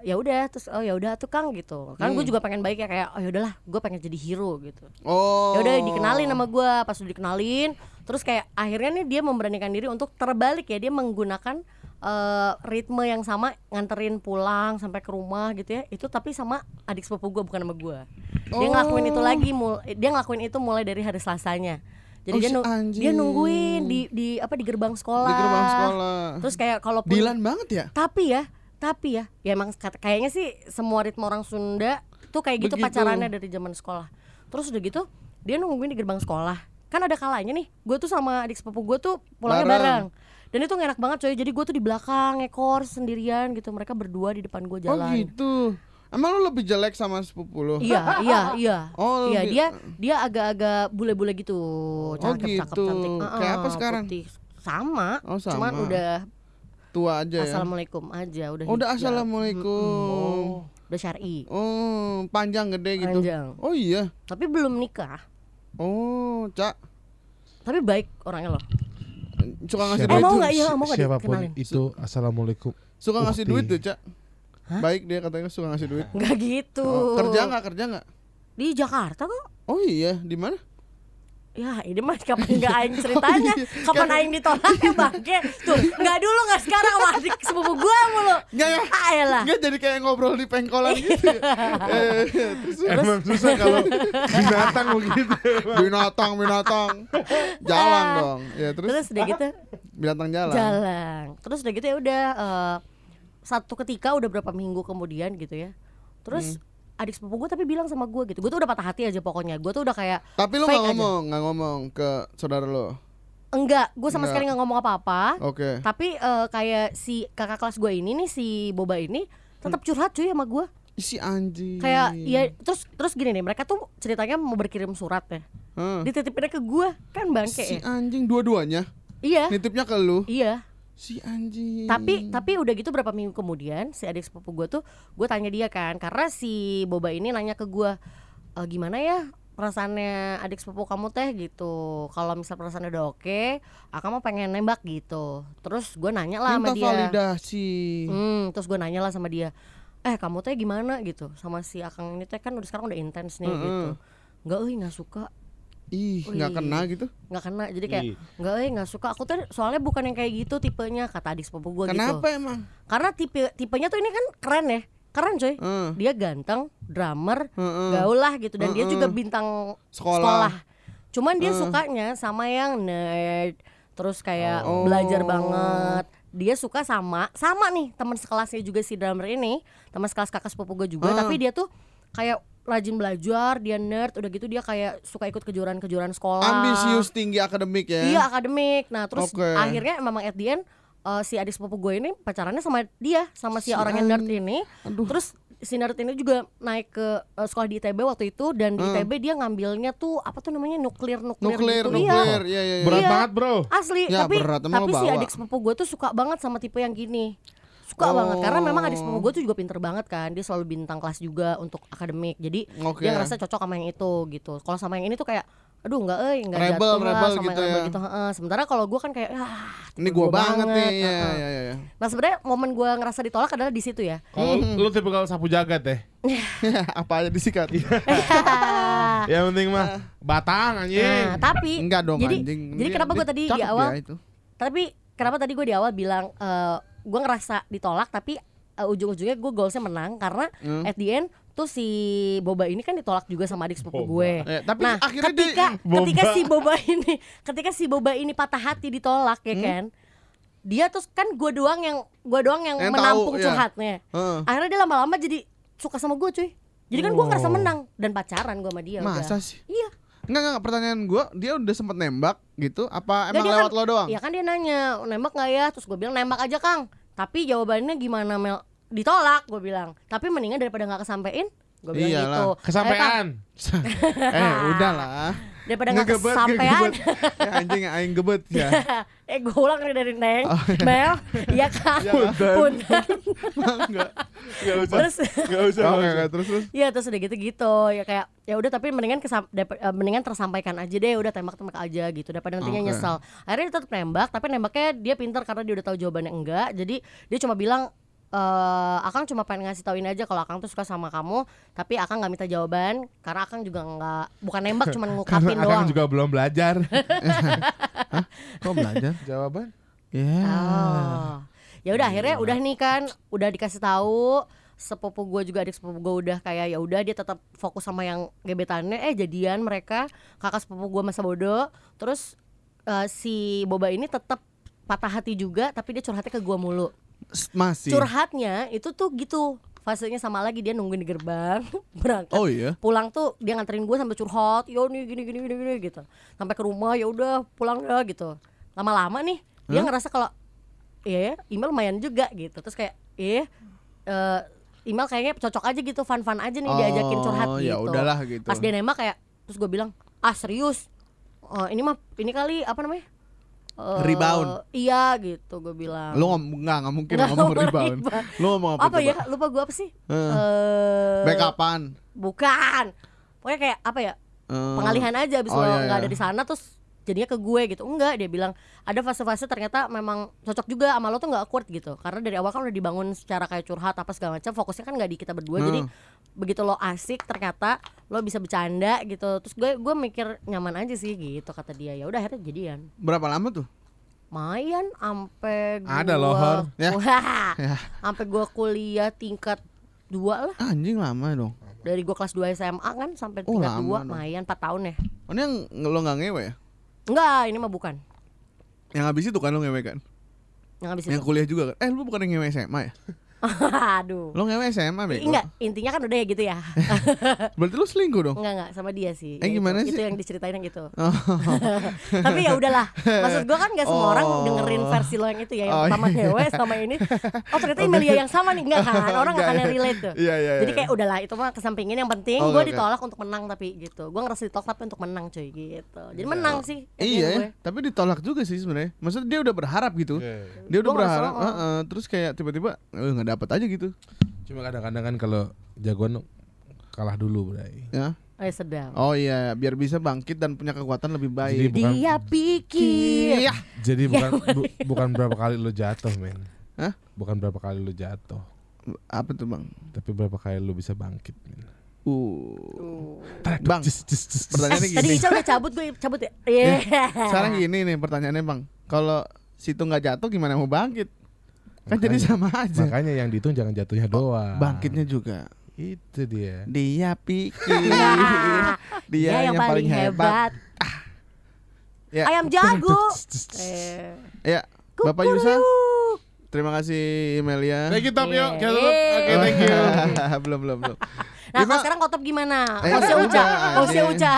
Speaker 2: ya udah terus oh ya udah tuh kang gitu kan gue
Speaker 1: Hmm.
Speaker 2: juga pengen baik ya kayak oh ya udahlah gue pengen jadi hero gitu
Speaker 1: oh.
Speaker 2: ya udah dikenalin sama gue pas udah dikenalin terus kayak akhirnya nih dia memberanikan diri untuk terbalik ya dia menggunakan eh, ritme yang sama nganterin pulang sampai ke rumah gitu ya itu tapi sama adik sepupu gue bukan sama gue dia ngelakuin itu
Speaker 1: Oh.
Speaker 2: lagi mul dia ngelakuin itu mulai dari hari selasanya jadi
Speaker 1: Oh,
Speaker 2: dia
Speaker 1: si
Speaker 2: nu-
Speaker 1: anjing.
Speaker 2: dia nungguin di di apa di gerbang sekolah
Speaker 1: Di gerbang sekolah.
Speaker 2: terus kayak kalau
Speaker 1: Dilan banget ya?
Speaker 2: tapi ya tapi ya ya emang kayaknya sih semua ritme orang Sunda tuh kayak gitu
Speaker 1: Begitu.
Speaker 2: pacarannya dari zaman sekolah terus udah gitu dia nungguin di gerbang sekolah kan ada kalanya nih gue tuh sama adik sepupu gue tuh pulangnya
Speaker 1: Bareng.
Speaker 2: bareng dan itu enak banget coy jadi gue tuh di belakang ekor sendirian gitu mereka berdua di depan gue
Speaker 1: Oh
Speaker 2: jalan
Speaker 1: gitu. Emang lu lebih jelek sama sepupu lu?
Speaker 2: Iya, iya, iya. [laughs]
Speaker 1: Oh,
Speaker 2: iya,
Speaker 1: lebih-
Speaker 2: dia dia agak-agak bule-bule gitu. Cakep, cakep,
Speaker 1: gitu.
Speaker 2: cantik.
Speaker 1: Kayak apa sekarang?
Speaker 2: putih. Sama.
Speaker 1: Oh, sama.
Speaker 2: Cuman udah
Speaker 1: Tua aja ya.
Speaker 2: assalamualaikum aja, udah.
Speaker 1: Oh, udah
Speaker 2: hijab.
Speaker 1: assalamualaikum.
Speaker 2: Udah syar'i.
Speaker 1: Oh, panjang gede gitu.
Speaker 2: Panjang.
Speaker 1: Oh iya.
Speaker 2: Tapi belum nikah.
Speaker 1: Oh, Cak.
Speaker 2: Tapi baik orangnya loh.
Speaker 1: Suka ngasih
Speaker 2: Eh,
Speaker 1: duit.
Speaker 2: mau
Speaker 1: tuh.
Speaker 2: nggak ya? Mau nggak
Speaker 4: Siapa pun
Speaker 2: dikenalin?
Speaker 4: itu assalamualaikum.
Speaker 1: Suka ngasih
Speaker 4: Ukti.
Speaker 1: duit tuh, Cak. Baik dia katanya suka ngasih duit.
Speaker 2: Nggak gitu.
Speaker 1: Oh, kerja nggak? Kerja nggak?
Speaker 2: Di Jakarta kok.
Speaker 1: Oh iya, di mana?
Speaker 2: Ya ini mah kapan nggak [laughs] aing ceritanya
Speaker 1: Oh, iya.
Speaker 2: Kapan
Speaker 1: Kan-
Speaker 2: aing ditolak ya bangke Tuh nggak dulu nggak sekarang sama adik sepupu gua mulu
Speaker 1: Nggak ya?
Speaker 2: Ah elah
Speaker 1: Nggak jadi kayak ngobrol di pengkolan gitu. ya? Eh, terus
Speaker 4: Emang susah kalau binatang begitu.
Speaker 1: binatang binatang jalan dong. Ya terus,
Speaker 2: Terus udah gitu
Speaker 1: binatang jalan.
Speaker 2: jalan Terus udah gitu ya udah eh, Satu ketika udah berapa minggu kemudian gitu ya Terus
Speaker 1: Hmm.
Speaker 2: Adik sepupu gue tapi bilang sama gue gitu Gue tuh udah patah hati aja pokoknya Gue tuh udah kayak
Speaker 1: Tapi lu
Speaker 2: fake
Speaker 1: nggak ngomong, nggak ngomong ke saudara lo.
Speaker 2: Enggak, gue sama
Speaker 1: Enggak.
Speaker 2: sekali nggak ngomong apa-apa
Speaker 1: Oke.
Speaker 2: Tapi eh, kayak si kakak kelas gue ini nih Si Boba ini tetap curhat cuy sama gue
Speaker 1: Si anjing.
Speaker 2: kayak ya terus terus gini nih mereka tuh ceritanya mau berkirim surat ya
Speaker 1: Hah.
Speaker 2: dititipinnya ke gua kan bangke
Speaker 1: Si
Speaker 2: ya
Speaker 1: anjing dua-duanya
Speaker 2: iya
Speaker 1: nitipnya ke lu.
Speaker 2: iya
Speaker 1: Si anjing.
Speaker 2: tapi tapi udah gitu berapa minggu kemudian si adik sepupu gua tuh gue tanya dia kan karena si boba ini nanya ke gua "E, gimana ya perasaannya adik sepupu kamu teh gitu kalau misal perasaannya udah oke akang mau pengen nembak gitu terus gue nanya lah
Speaker 1: minta
Speaker 2: sama dia
Speaker 1: validasi.
Speaker 2: Hmm, terus gue nanya lah sama dia, eh kamu teh gimana gitu sama si akang ini teh kan udah sekarang udah intens nih
Speaker 1: Heeh.
Speaker 2: gitu. Nggak, eh nggak suka,
Speaker 1: Ih, nggak kena gitu.
Speaker 2: nggak kena. Jadi kayak nggak, eh nggak suka. Aku tuh soalnya bukan yang kayak gitu tipenya kata adik sepupu gue gitu.
Speaker 1: Kenapa emang?
Speaker 2: Karena tipe tipenya tuh ini kan keren ya, keren coy.
Speaker 1: Heeh.
Speaker 2: Dia ganteng, drummer,
Speaker 1: Heeh.
Speaker 2: gaul lah gitu dan dia
Speaker 1: Heeh.
Speaker 2: juga bintang
Speaker 1: Sekolah.
Speaker 2: sekolah. Cuman dia
Speaker 1: Heeh.
Speaker 2: sukanya sama yang nerd, terus kayak
Speaker 1: Oh.
Speaker 2: belajar banget. Dia suka sama sama nih teman sekelasnya juga si drummer ini, teman sekelas kakak sepupu gue juga,
Speaker 1: Ah.
Speaker 2: tapi dia tuh kayak rajin belajar, dia nerd, udah gitu dia kayak suka ikut kejuaraan-kejuaraan sekolah.
Speaker 1: Ambisius tinggi akademik ya.
Speaker 2: Iya akademik. Nah terus
Speaker 1: Oke.
Speaker 2: akhirnya memang at the end uh, si adik sepupu gue ini pacarannya sama dia sama si,
Speaker 1: Si
Speaker 2: orang yang nerd ini.
Speaker 1: Aduh.
Speaker 2: Terus si nerd ini juga naik ke uh, sekolah di ITB waktu itu dan di
Speaker 1: Hmm.
Speaker 2: ITB dia ngambilnya tuh apa tuh namanya nuklir nuklir,
Speaker 1: nuklir,
Speaker 2: gitu.
Speaker 1: nuklir.
Speaker 2: Iya.
Speaker 1: Iya, iya, iya.
Speaker 4: Berat
Speaker 2: Iya.
Speaker 4: banget, Bro.
Speaker 2: Asli,
Speaker 1: Ya,
Speaker 2: tapi
Speaker 1: berat,
Speaker 2: tapi si adik sepupu gue tuh suka banget sama tipe yang gini. Suka
Speaker 1: Oh.
Speaker 2: banget karena memang adik sepupu gue tuh juga pinter banget kan. Dia selalu bintang kelas juga untuk akademik. Jadi
Speaker 1: Oke.
Speaker 2: dia ngerasa cocok sama yang itu gitu. Kalau sama yang ini tuh kayak aduh enggak eh enggak
Speaker 1: Rebel,
Speaker 2: jatuh lah
Speaker 1: rebel
Speaker 2: sama
Speaker 1: gitu
Speaker 2: yang rebel
Speaker 1: ya.
Speaker 2: gitu. heeh. Sementara kalau gue kan kayak ah,
Speaker 1: Ini gua banget nih. Iya,
Speaker 2: heeh.
Speaker 1: iya, iya.
Speaker 2: Nah sebenarnya momen gue ngerasa ditolak adalah di situ ya.
Speaker 4: Kalau lu tipe kalau sapu jagat deh. [laughs]
Speaker 1: Apa aja disikat. [laughs]
Speaker 4: Yang penting mah batang
Speaker 2: nah,
Speaker 4: anjing.
Speaker 2: tapi
Speaker 1: Enggak dong
Speaker 2: jadi
Speaker 1: anjing.
Speaker 2: jadi kenapa gue tadi di awal
Speaker 1: ya itu.
Speaker 2: tapi kenapa tadi gue di awal bilang eh gue ngerasa ditolak tapi eh, ujung-ujungnya gue goalsnya menang karena
Speaker 1: Hmm.
Speaker 2: at the end tuh si Boba ini kan ditolak juga sama adik sepupu gue.
Speaker 1: Eh, tapi
Speaker 2: nah,
Speaker 1: akhirnya
Speaker 2: ketika
Speaker 1: dia-
Speaker 2: ketika si Boba ini ketika si Boba ini patah hati ditolak ya
Speaker 1: Hmm.
Speaker 2: kan. Dia terus kan gue doang yang gue doang yang,
Speaker 1: Yang
Speaker 2: menampung
Speaker 1: tahu, ya.
Speaker 2: curhatnya.
Speaker 1: Heeh.
Speaker 2: Akhirnya dia lama-lama jadi suka sama gue cuy. Jadi kan gue
Speaker 4: Wow.
Speaker 2: ngerasa menang dan pacaran gue sama dia
Speaker 1: Masa
Speaker 2: udah.
Speaker 1: sih?
Speaker 2: Iya.
Speaker 1: Enggak, enggak, pertanyaan gua, dia udah sempat nembak gitu apa emang
Speaker 2: dia
Speaker 1: lewat
Speaker 2: kan-
Speaker 1: lo doang?
Speaker 2: Iya kan dia nanya nembak nggak ya? Terus gue bilang nembak aja Kang. Tapi jawabannya gimana Mel? Ditolak gue bilang. Tapi mendingan daripada nggak kesampein. Gue bilang
Speaker 1: Iyalah.
Speaker 2: gitu.
Speaker 4: Kesampean. [laughs]
Speaker 1: eh, udahlah.
Speaker 2: Daripada nggak
Speaker 1: ngegebet. eh, anjing aing gebet ya. [laughs]
Speaker 2: eh gue ulang nih dari Neng.
Speaker 1: Oh, iya.
Speaker 2: Mel, iya Kang. Punten.
Speaker 1: Enggak.
Speaker 4: Enggak usah.
Speaker 2: Terus
Speaker 4: Enggak usah. Nggak
Speaker 1: oke,
Speaker 4: usah.
Speaker 1: terus terus.
Speaker 2: Iya terus udah gitu gitu ya kayak ya udah tapi mendingan kesam, dap- eh, mendingan tersampaikan aja deh udah tembak tembak aja gitu daripada nantinya
Speaker 1: Oke.
Speaker 2: nyesel akhirnya dia tetap nembak tapi nembaknya dia pintar karena dia udah tahu jawabannya enggak jadi dia cuma bilang eh Akang cuma pengen ngasih tauin aja kalau Akang tuh suka sama kamu tapi Akang nggak minta jawaban karena Akang juga nggak bukan nembak cuma
Speaker 4: Karena [laughs]
Speaker 2: ngungkapin
Speaker 4: Akang
Speaker 2: doang
Speaker 4: juga belum belajar. [laughs]
Speaker 1: Kok belajar?
Speaker 4: Jawaban?
Speaker 1: Ya.
Speaker 2: Oh. Ya udah akhirnya udah nih kan, udah dikasih tahu sepupu gue juga adik sepupu gue udah kayak ya udah dia tetap fokus sama yang gebetannya eh jadian mereka kakak sepupu gue masa bodoh terus eh, si boba ini tetap patah hati juga tapi dia curhatnya ke gue mulu
Speaker 1: Masih.
Speaker 2: curhatnya itu tuh gitu. Fasenya sama lagi dia nungguin di gerbang [laughs] berangkat.
Speaker 1: Oh iya.
Speaker 2: pulang tuh dia nganterin gue sambil curhat yo nih gini gini gini gini gitu. Sampai ke rumah ya udah pulang dah gitu. Lama-lama nih dia ngerasa kalau iya ya email lumayan juga gitu. Terus kayak iya eh, email kayaknya cocok aja gitu fun-fun aja nih diajakin curhat
Speaker 1: Oh,
Speaker 2: gitu.
Speaker 1: ya udahlah gitu.
Speaker 2: pas dia nembak kayak terus gue bilang ah serius? Oh, ini mah ini kali apa namanya Eh,
Speaker 1: Rebound.
Speaker 2: iya gitu gue bilang
Speaker 1: Lu ngom nggak nggak mungkin
Speaker 2: Nggak
Speaker 1: ngomong rebound.
Speaker 2: rebound.
Speaker 1: Lu ngomong apa?
Speaker 2: apa
Speaker 1: coba?
Speaker 2: ya lupa gue apa sih
Speaker 1: Eh.
Speaker 2: Eh,
Speaker 1: Backupan.
Speaker 2: bukan pokoknya kayak apa ya
Speaker 1: Eh,
Speaker 2: pengalihan aja abis
Speaker 1: oh,
Speaker 2: lo
Speaker 1: iya,
Speaker 2: nggak
Speaker 1: iya.
Speaker 2: ada di sana terus jadinya ke gue gitu enggak dia bilang ada fase-fase ternyata memang cocok juga sama lo tuh nggak awkward gitu karena dari awal kan udah dibangun secara kayak curhat apa segala macam fokusnya kan nggak di kita berdua jadi
Speaker 1: Hmm.
Speaker 2: Begitu lo asik ternyata lo bisa bercanda gitu terus gue gue mikir nyaman aja sih gitu kata dia ya udah akhirnya jadian
Speaker 1: Berapa lama tuh?
Speaker 2: Mayan ampe gua
Speaker 4: Ada loh.
Speaker 1: Ya. [laughs]
Speaker 2: Wah,
Speaker 1: Ya.
Speaker 2: ampe gua kuliah tingkat dua lah
Speaker 1: Anjing lama dong.
Speaker 2: dari gua kelas 2 SMA kan sampai
Speaker 1: Oh,
Speaker 2: tingkat dua. Mayan 4 tahun ya
Speaker 1: Oh, ini yang lo nggak ngewe ya?
Speaker 2: enggak ini mah bukan
Speaker 1: Yang habis itu kan lo ngewe kan?
Speaker 2: yang habis
Speaker 1: Yang
Speaker 2: itu
Speaker 1: kuliah juga kan? Eh lu bukan yang ngewe SMA ya? [laughs]
Speaker 2: aduh
Speaker 1: Lo ngewe SMA bego?
Speaker 2: enggak intinya kan udah ya gitu ya [laughs]
Speaker 1: Berarti lu selingkuh dong?
Speaker 2: enggak enggak sama dia sih
Speaker 1: Eh,
Speaker 2: Ya itu.
Speaker 1: gimana
Speaker 2: itu
Speaker 1: sih?
Speaker 2: yang diceritain yang gitu [laughs]
Speaker 1: Oh. [laughs]
Speaker 2: tapi ya udahlah maksud gua kan nggak semua orang
Speaker 1: Oh.
Speaker 2: dengerin versi lo yang itu ya yang
Speaker 1: Oh,
Speaker 2: pertama
Speaker 1: iya.
Speaker 2: ngewe sama ini oh ternyata Emilia yang sama nih enggak kan orang nggak akan
Speaker 1: Enggak.
Speaker 2: relate tuh
Speaker 1: Iya iya.
Speaker 2: Jadi
Speaker 1: iya.
Speaker 2: kayak udahlah itu mah kesampingin yang penting
Speaker 1: Oke,
Speaker 2: gue
Speaker 1: oke.
Speaker 2: ditolak untuk menang tapi gitu. Gue ngerasa ditolak tapi untuk menang cuy gitu. Jadi menang sih.
Speaker 1: Iya,
Speaker 2: gue.
Speaker 1: ya, tapi ditolak juga sih sebenarnya. Maksudnya dia udah berharap gitu.
Speaker 4: Iya.
Speaker 1: Dia udah
Speaker 2: Gua
Speaker 1: berharap,
Speaker 2: oh.
Speaker 1: heeh, terus kayak tiba-tiba eh, nggak dapet aja gitu.
Speaker 4: Cuma kadang-kadang kan kalau jagoan kalah dulu, Bray.
Speaker 1: Ya.
Speaker 2: Eh sedap.
Speaker 1: Oh iya, biar bisa bangkit dan punya kekuatan lebih
Speaker 4: Jadi
Speaker 1: baik.
Speaker 4: bukan
Speaker 2: Dia pikir.
Speaker 1: Iya.
Speaker 4: jadi bukan [laughs] bu- bukan berapa kali lu jatuh, men.
Speaker 1: Hah?
Speaker 4: Bukan berapa kali lu jatuh,
Speaker 1: Apa tuh bang?
Speaker 4: tapi berapa kali lu bisa bangkit, men.
Speaker 1: Uh,
Speaker 4: Tarik,
Speaker 1: Bang,
Speaker 4: cis, cis, cis, cis.
Speaker 1: pertanyaannya
Speaker 2: Tadi
Speaker 1: gini.
Speaker 2: Ica udah cabut gue cabut ya. Iya. [laughs]
Speaker 1: Sekarang gini nih pertanyaannya bang. Kalau situ nggak jatuh gimana mau bangkit? Kan jadi
Speaker 4: Makanya-
Speaker 1: sama aja.
Speaker 4: Makanya yang dihitung jangan jatuhnya doang.
Speaker 1: Bangkitnya juga.
Speaker 4: Itu dia.
Speaker 1: Dia pikir [laughs] dia, yang, paling hebat. Ya.
Speaker 2: Ayam jago. [laughs] Eh.
Speaker 1: Ya, Bapak Yusa, terima kasih Emilia.
Speaker 4: Thank you Top yuk. Oke, thank you. [laughs]
Speaker 1: belum belum belum.
Speaker 2: Nah, kalau sekarang kotop gimana?
Speaker 1: Eh, udah,
Speaker 2: Uca.
Speaker 1: udah, anjing.
Speaker 2: Uca.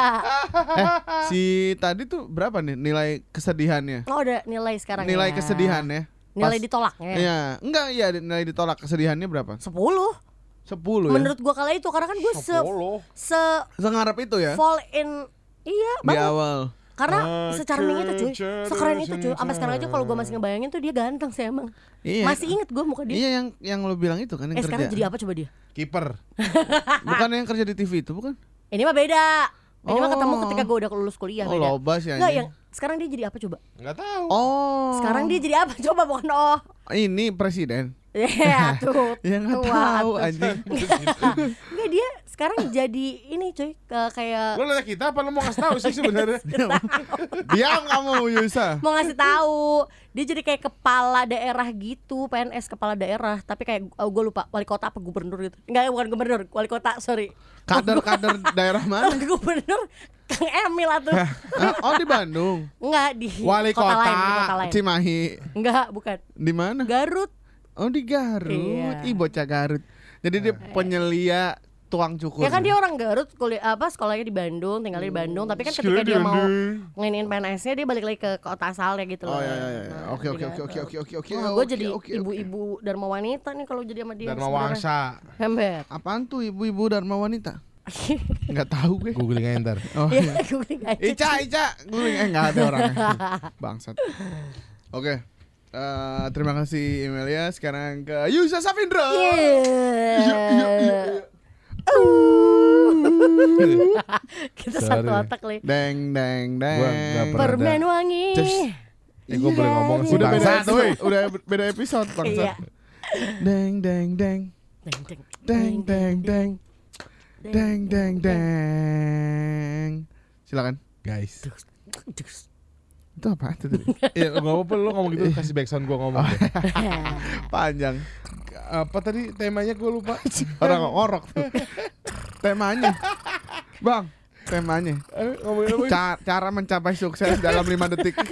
Speaker 1: Eh, si tadi tuh berapa nih nilai kesedihannya?
Speaker 2: Oh, ada nilai sekarang
Speaker 1: Nilai
Speaker 2: ya.
Speaker 1: kesedihannya?
Speaker 2: Nilai ditolaknya.
Speaker 1: Iya, enggak iya nilai ditolak kesedihannya berapa?
Speaker 2: 10
Speaker 1: 10 ya.
Speaker 2: Menurut gua kala itu karena kan gue se se
Speaker 1: Sengarap itu ya
Speaker 2: fall in iya
Speaker 1: di
Speaker 2: banget.
Speaker 1: awal.
Speaker 2: Karena secharming itu cuy, sekeren itu cuy. Sampai sekarang aja kalau gua masih ngebayangin tuh dia ganteng sih emang.
Speaker 1: Iya.
Speaker 2: Masih inget gua muka dia.
Speaker 1: Iya yang yang lo bilang itu kan yang
Speaker 2: eh sekarang
Speaker 1: kerja.
Speaker 2: jadi apa coba dia?
Speaker 4: Kiper. [laughs]
Speaker 1: Bukan yang kerja di TV itu bukan?
Speaker 2: Ini mah beda. Ini mah
Speaker 1: Oh.
Speaker 2: ketemu ketika gua udah lulus kuliah
Speaker 1: Oh,
Speaker 2: beda.
Speaker 1: loba sih
Speaker 2: Enggak
Speaker 1: anjing.
Speaker 2: yang sekarang dia jadi apa coba?
Speaker 4: Enggak tahu.
Speaker 1: Oh.
Speaker 2: Sekarang dia jadi apa coba bukan oh.
Speaker 1: ini presiden.
Speaker 2: Iya tuh. [laughs]
Speaker 1: Ya nggak
Speaker 2: tua
Speaker 1: tahu anjing. [laughs]
Speaker 2: Enggak dia sekarang jadi ini cuy ke- kayak
Speaker 4: Lu nanya kita apa lu mau kasih tahu sih sebenarnya? [laughs]
Speaker 1: Diam kamu Yusa.
Speaker 2: mau ngasih tahu dia jadi kayak kepala daerah gitu PNS kepala daerah tapi kayak oh, gue lupa wali kota apa gubernur gitu enggak bukan gubernur wali kota sorry
Speaker 1: Kader-kader daerah mana? [laughs]
Speaker 2: gubernur Kang Emil atuh
Speaker 1: Hah? Oh di Bandung.
Speaker 2: enggak di
Speaker 1: Wali
Speaker 2: kota,
Speaker 1: kota,
Speaker 2: lain di kota lain
Speaker 1: Cimahi.
Speaker 2: enggak bukan
Speaker 1: Di mana?
Speaker 2: Garut
Speaker 1: Oh di Garut.
Speaker 2: Iya.
Speaker 1: Ih bocah Garut. Jadi dia penyelia tuang cukur.
Speaker 2: ya kan dia orang Garut kuliah apa sekolahnya di Bandung tinggalnya di Bandung tapi kan ketika dia mau nginin PNS-nya dia balik lagi ke kota asalnya gitu loh
Speaker 1: Oh iya iya iya. Oke oke oke oke oke oke oke.
Speaker 2: Gue
Speaker 1: oke,
Speaker 2: jadi
Speaker 1: oke, oke.
Speaker 2: ibu-ibu Dharma wanita nih kalau jadi sama dia.
Speaker 4: Dharma. Wangsa.
Speaker 2: Hember.
Speaker 1: Apaan tuh ibu-ibu Dharma wanita? Enggak [laughs] tahu gue.
Speaker 4: Googling aja ntar. [laughs]
Speaker 1: Oh.
Speaker 2: Iya, googling aja.
Speaker 1: Ica, Ica, gue eh nggak ada orangnya. Bangsat. Oke. Eh, terima kasih Emilia. Sekarang ke Yusa Safindra.
Speaker 2: Yeah. [laughs] Kita
Speaker 4: Sorry.
Speaker 2: satu otak nih.
Speaker 1: Deng deng deng.
Speaker 4: Gua nggak pernah
Speaker 2: Permen wangi.
Speaker 1: Just-
Speaker 4: Eh gue boleh ngomong sih
Speaker 1: Udah beda, episode, udah beda episode
Speaker 2: Iya.
Speaker 1: Deng deng deng.
Speaker 2: Deng deng
Speaker 1: Deng deng deng. Deng deng deng. Silakan.
Speaker 4: Guys.
Speaker 1: Itu apa itu tadi? [laughs]
Speaker 4: Iya, enggak apa-apa lu ngomong gitu kasih backsound gua ngomong. [laughs]
Speaker 1: Panjang.
Speaker 4: Apa tadi temanya gua lupa. [laughs]
Speaker 1: Orang ngorok tuh. Temanya. Bang, temanya.
Speaker 4: Eh?
Speaker 1: Ca- cara mencapai sukses dalam lima detik. [laughs]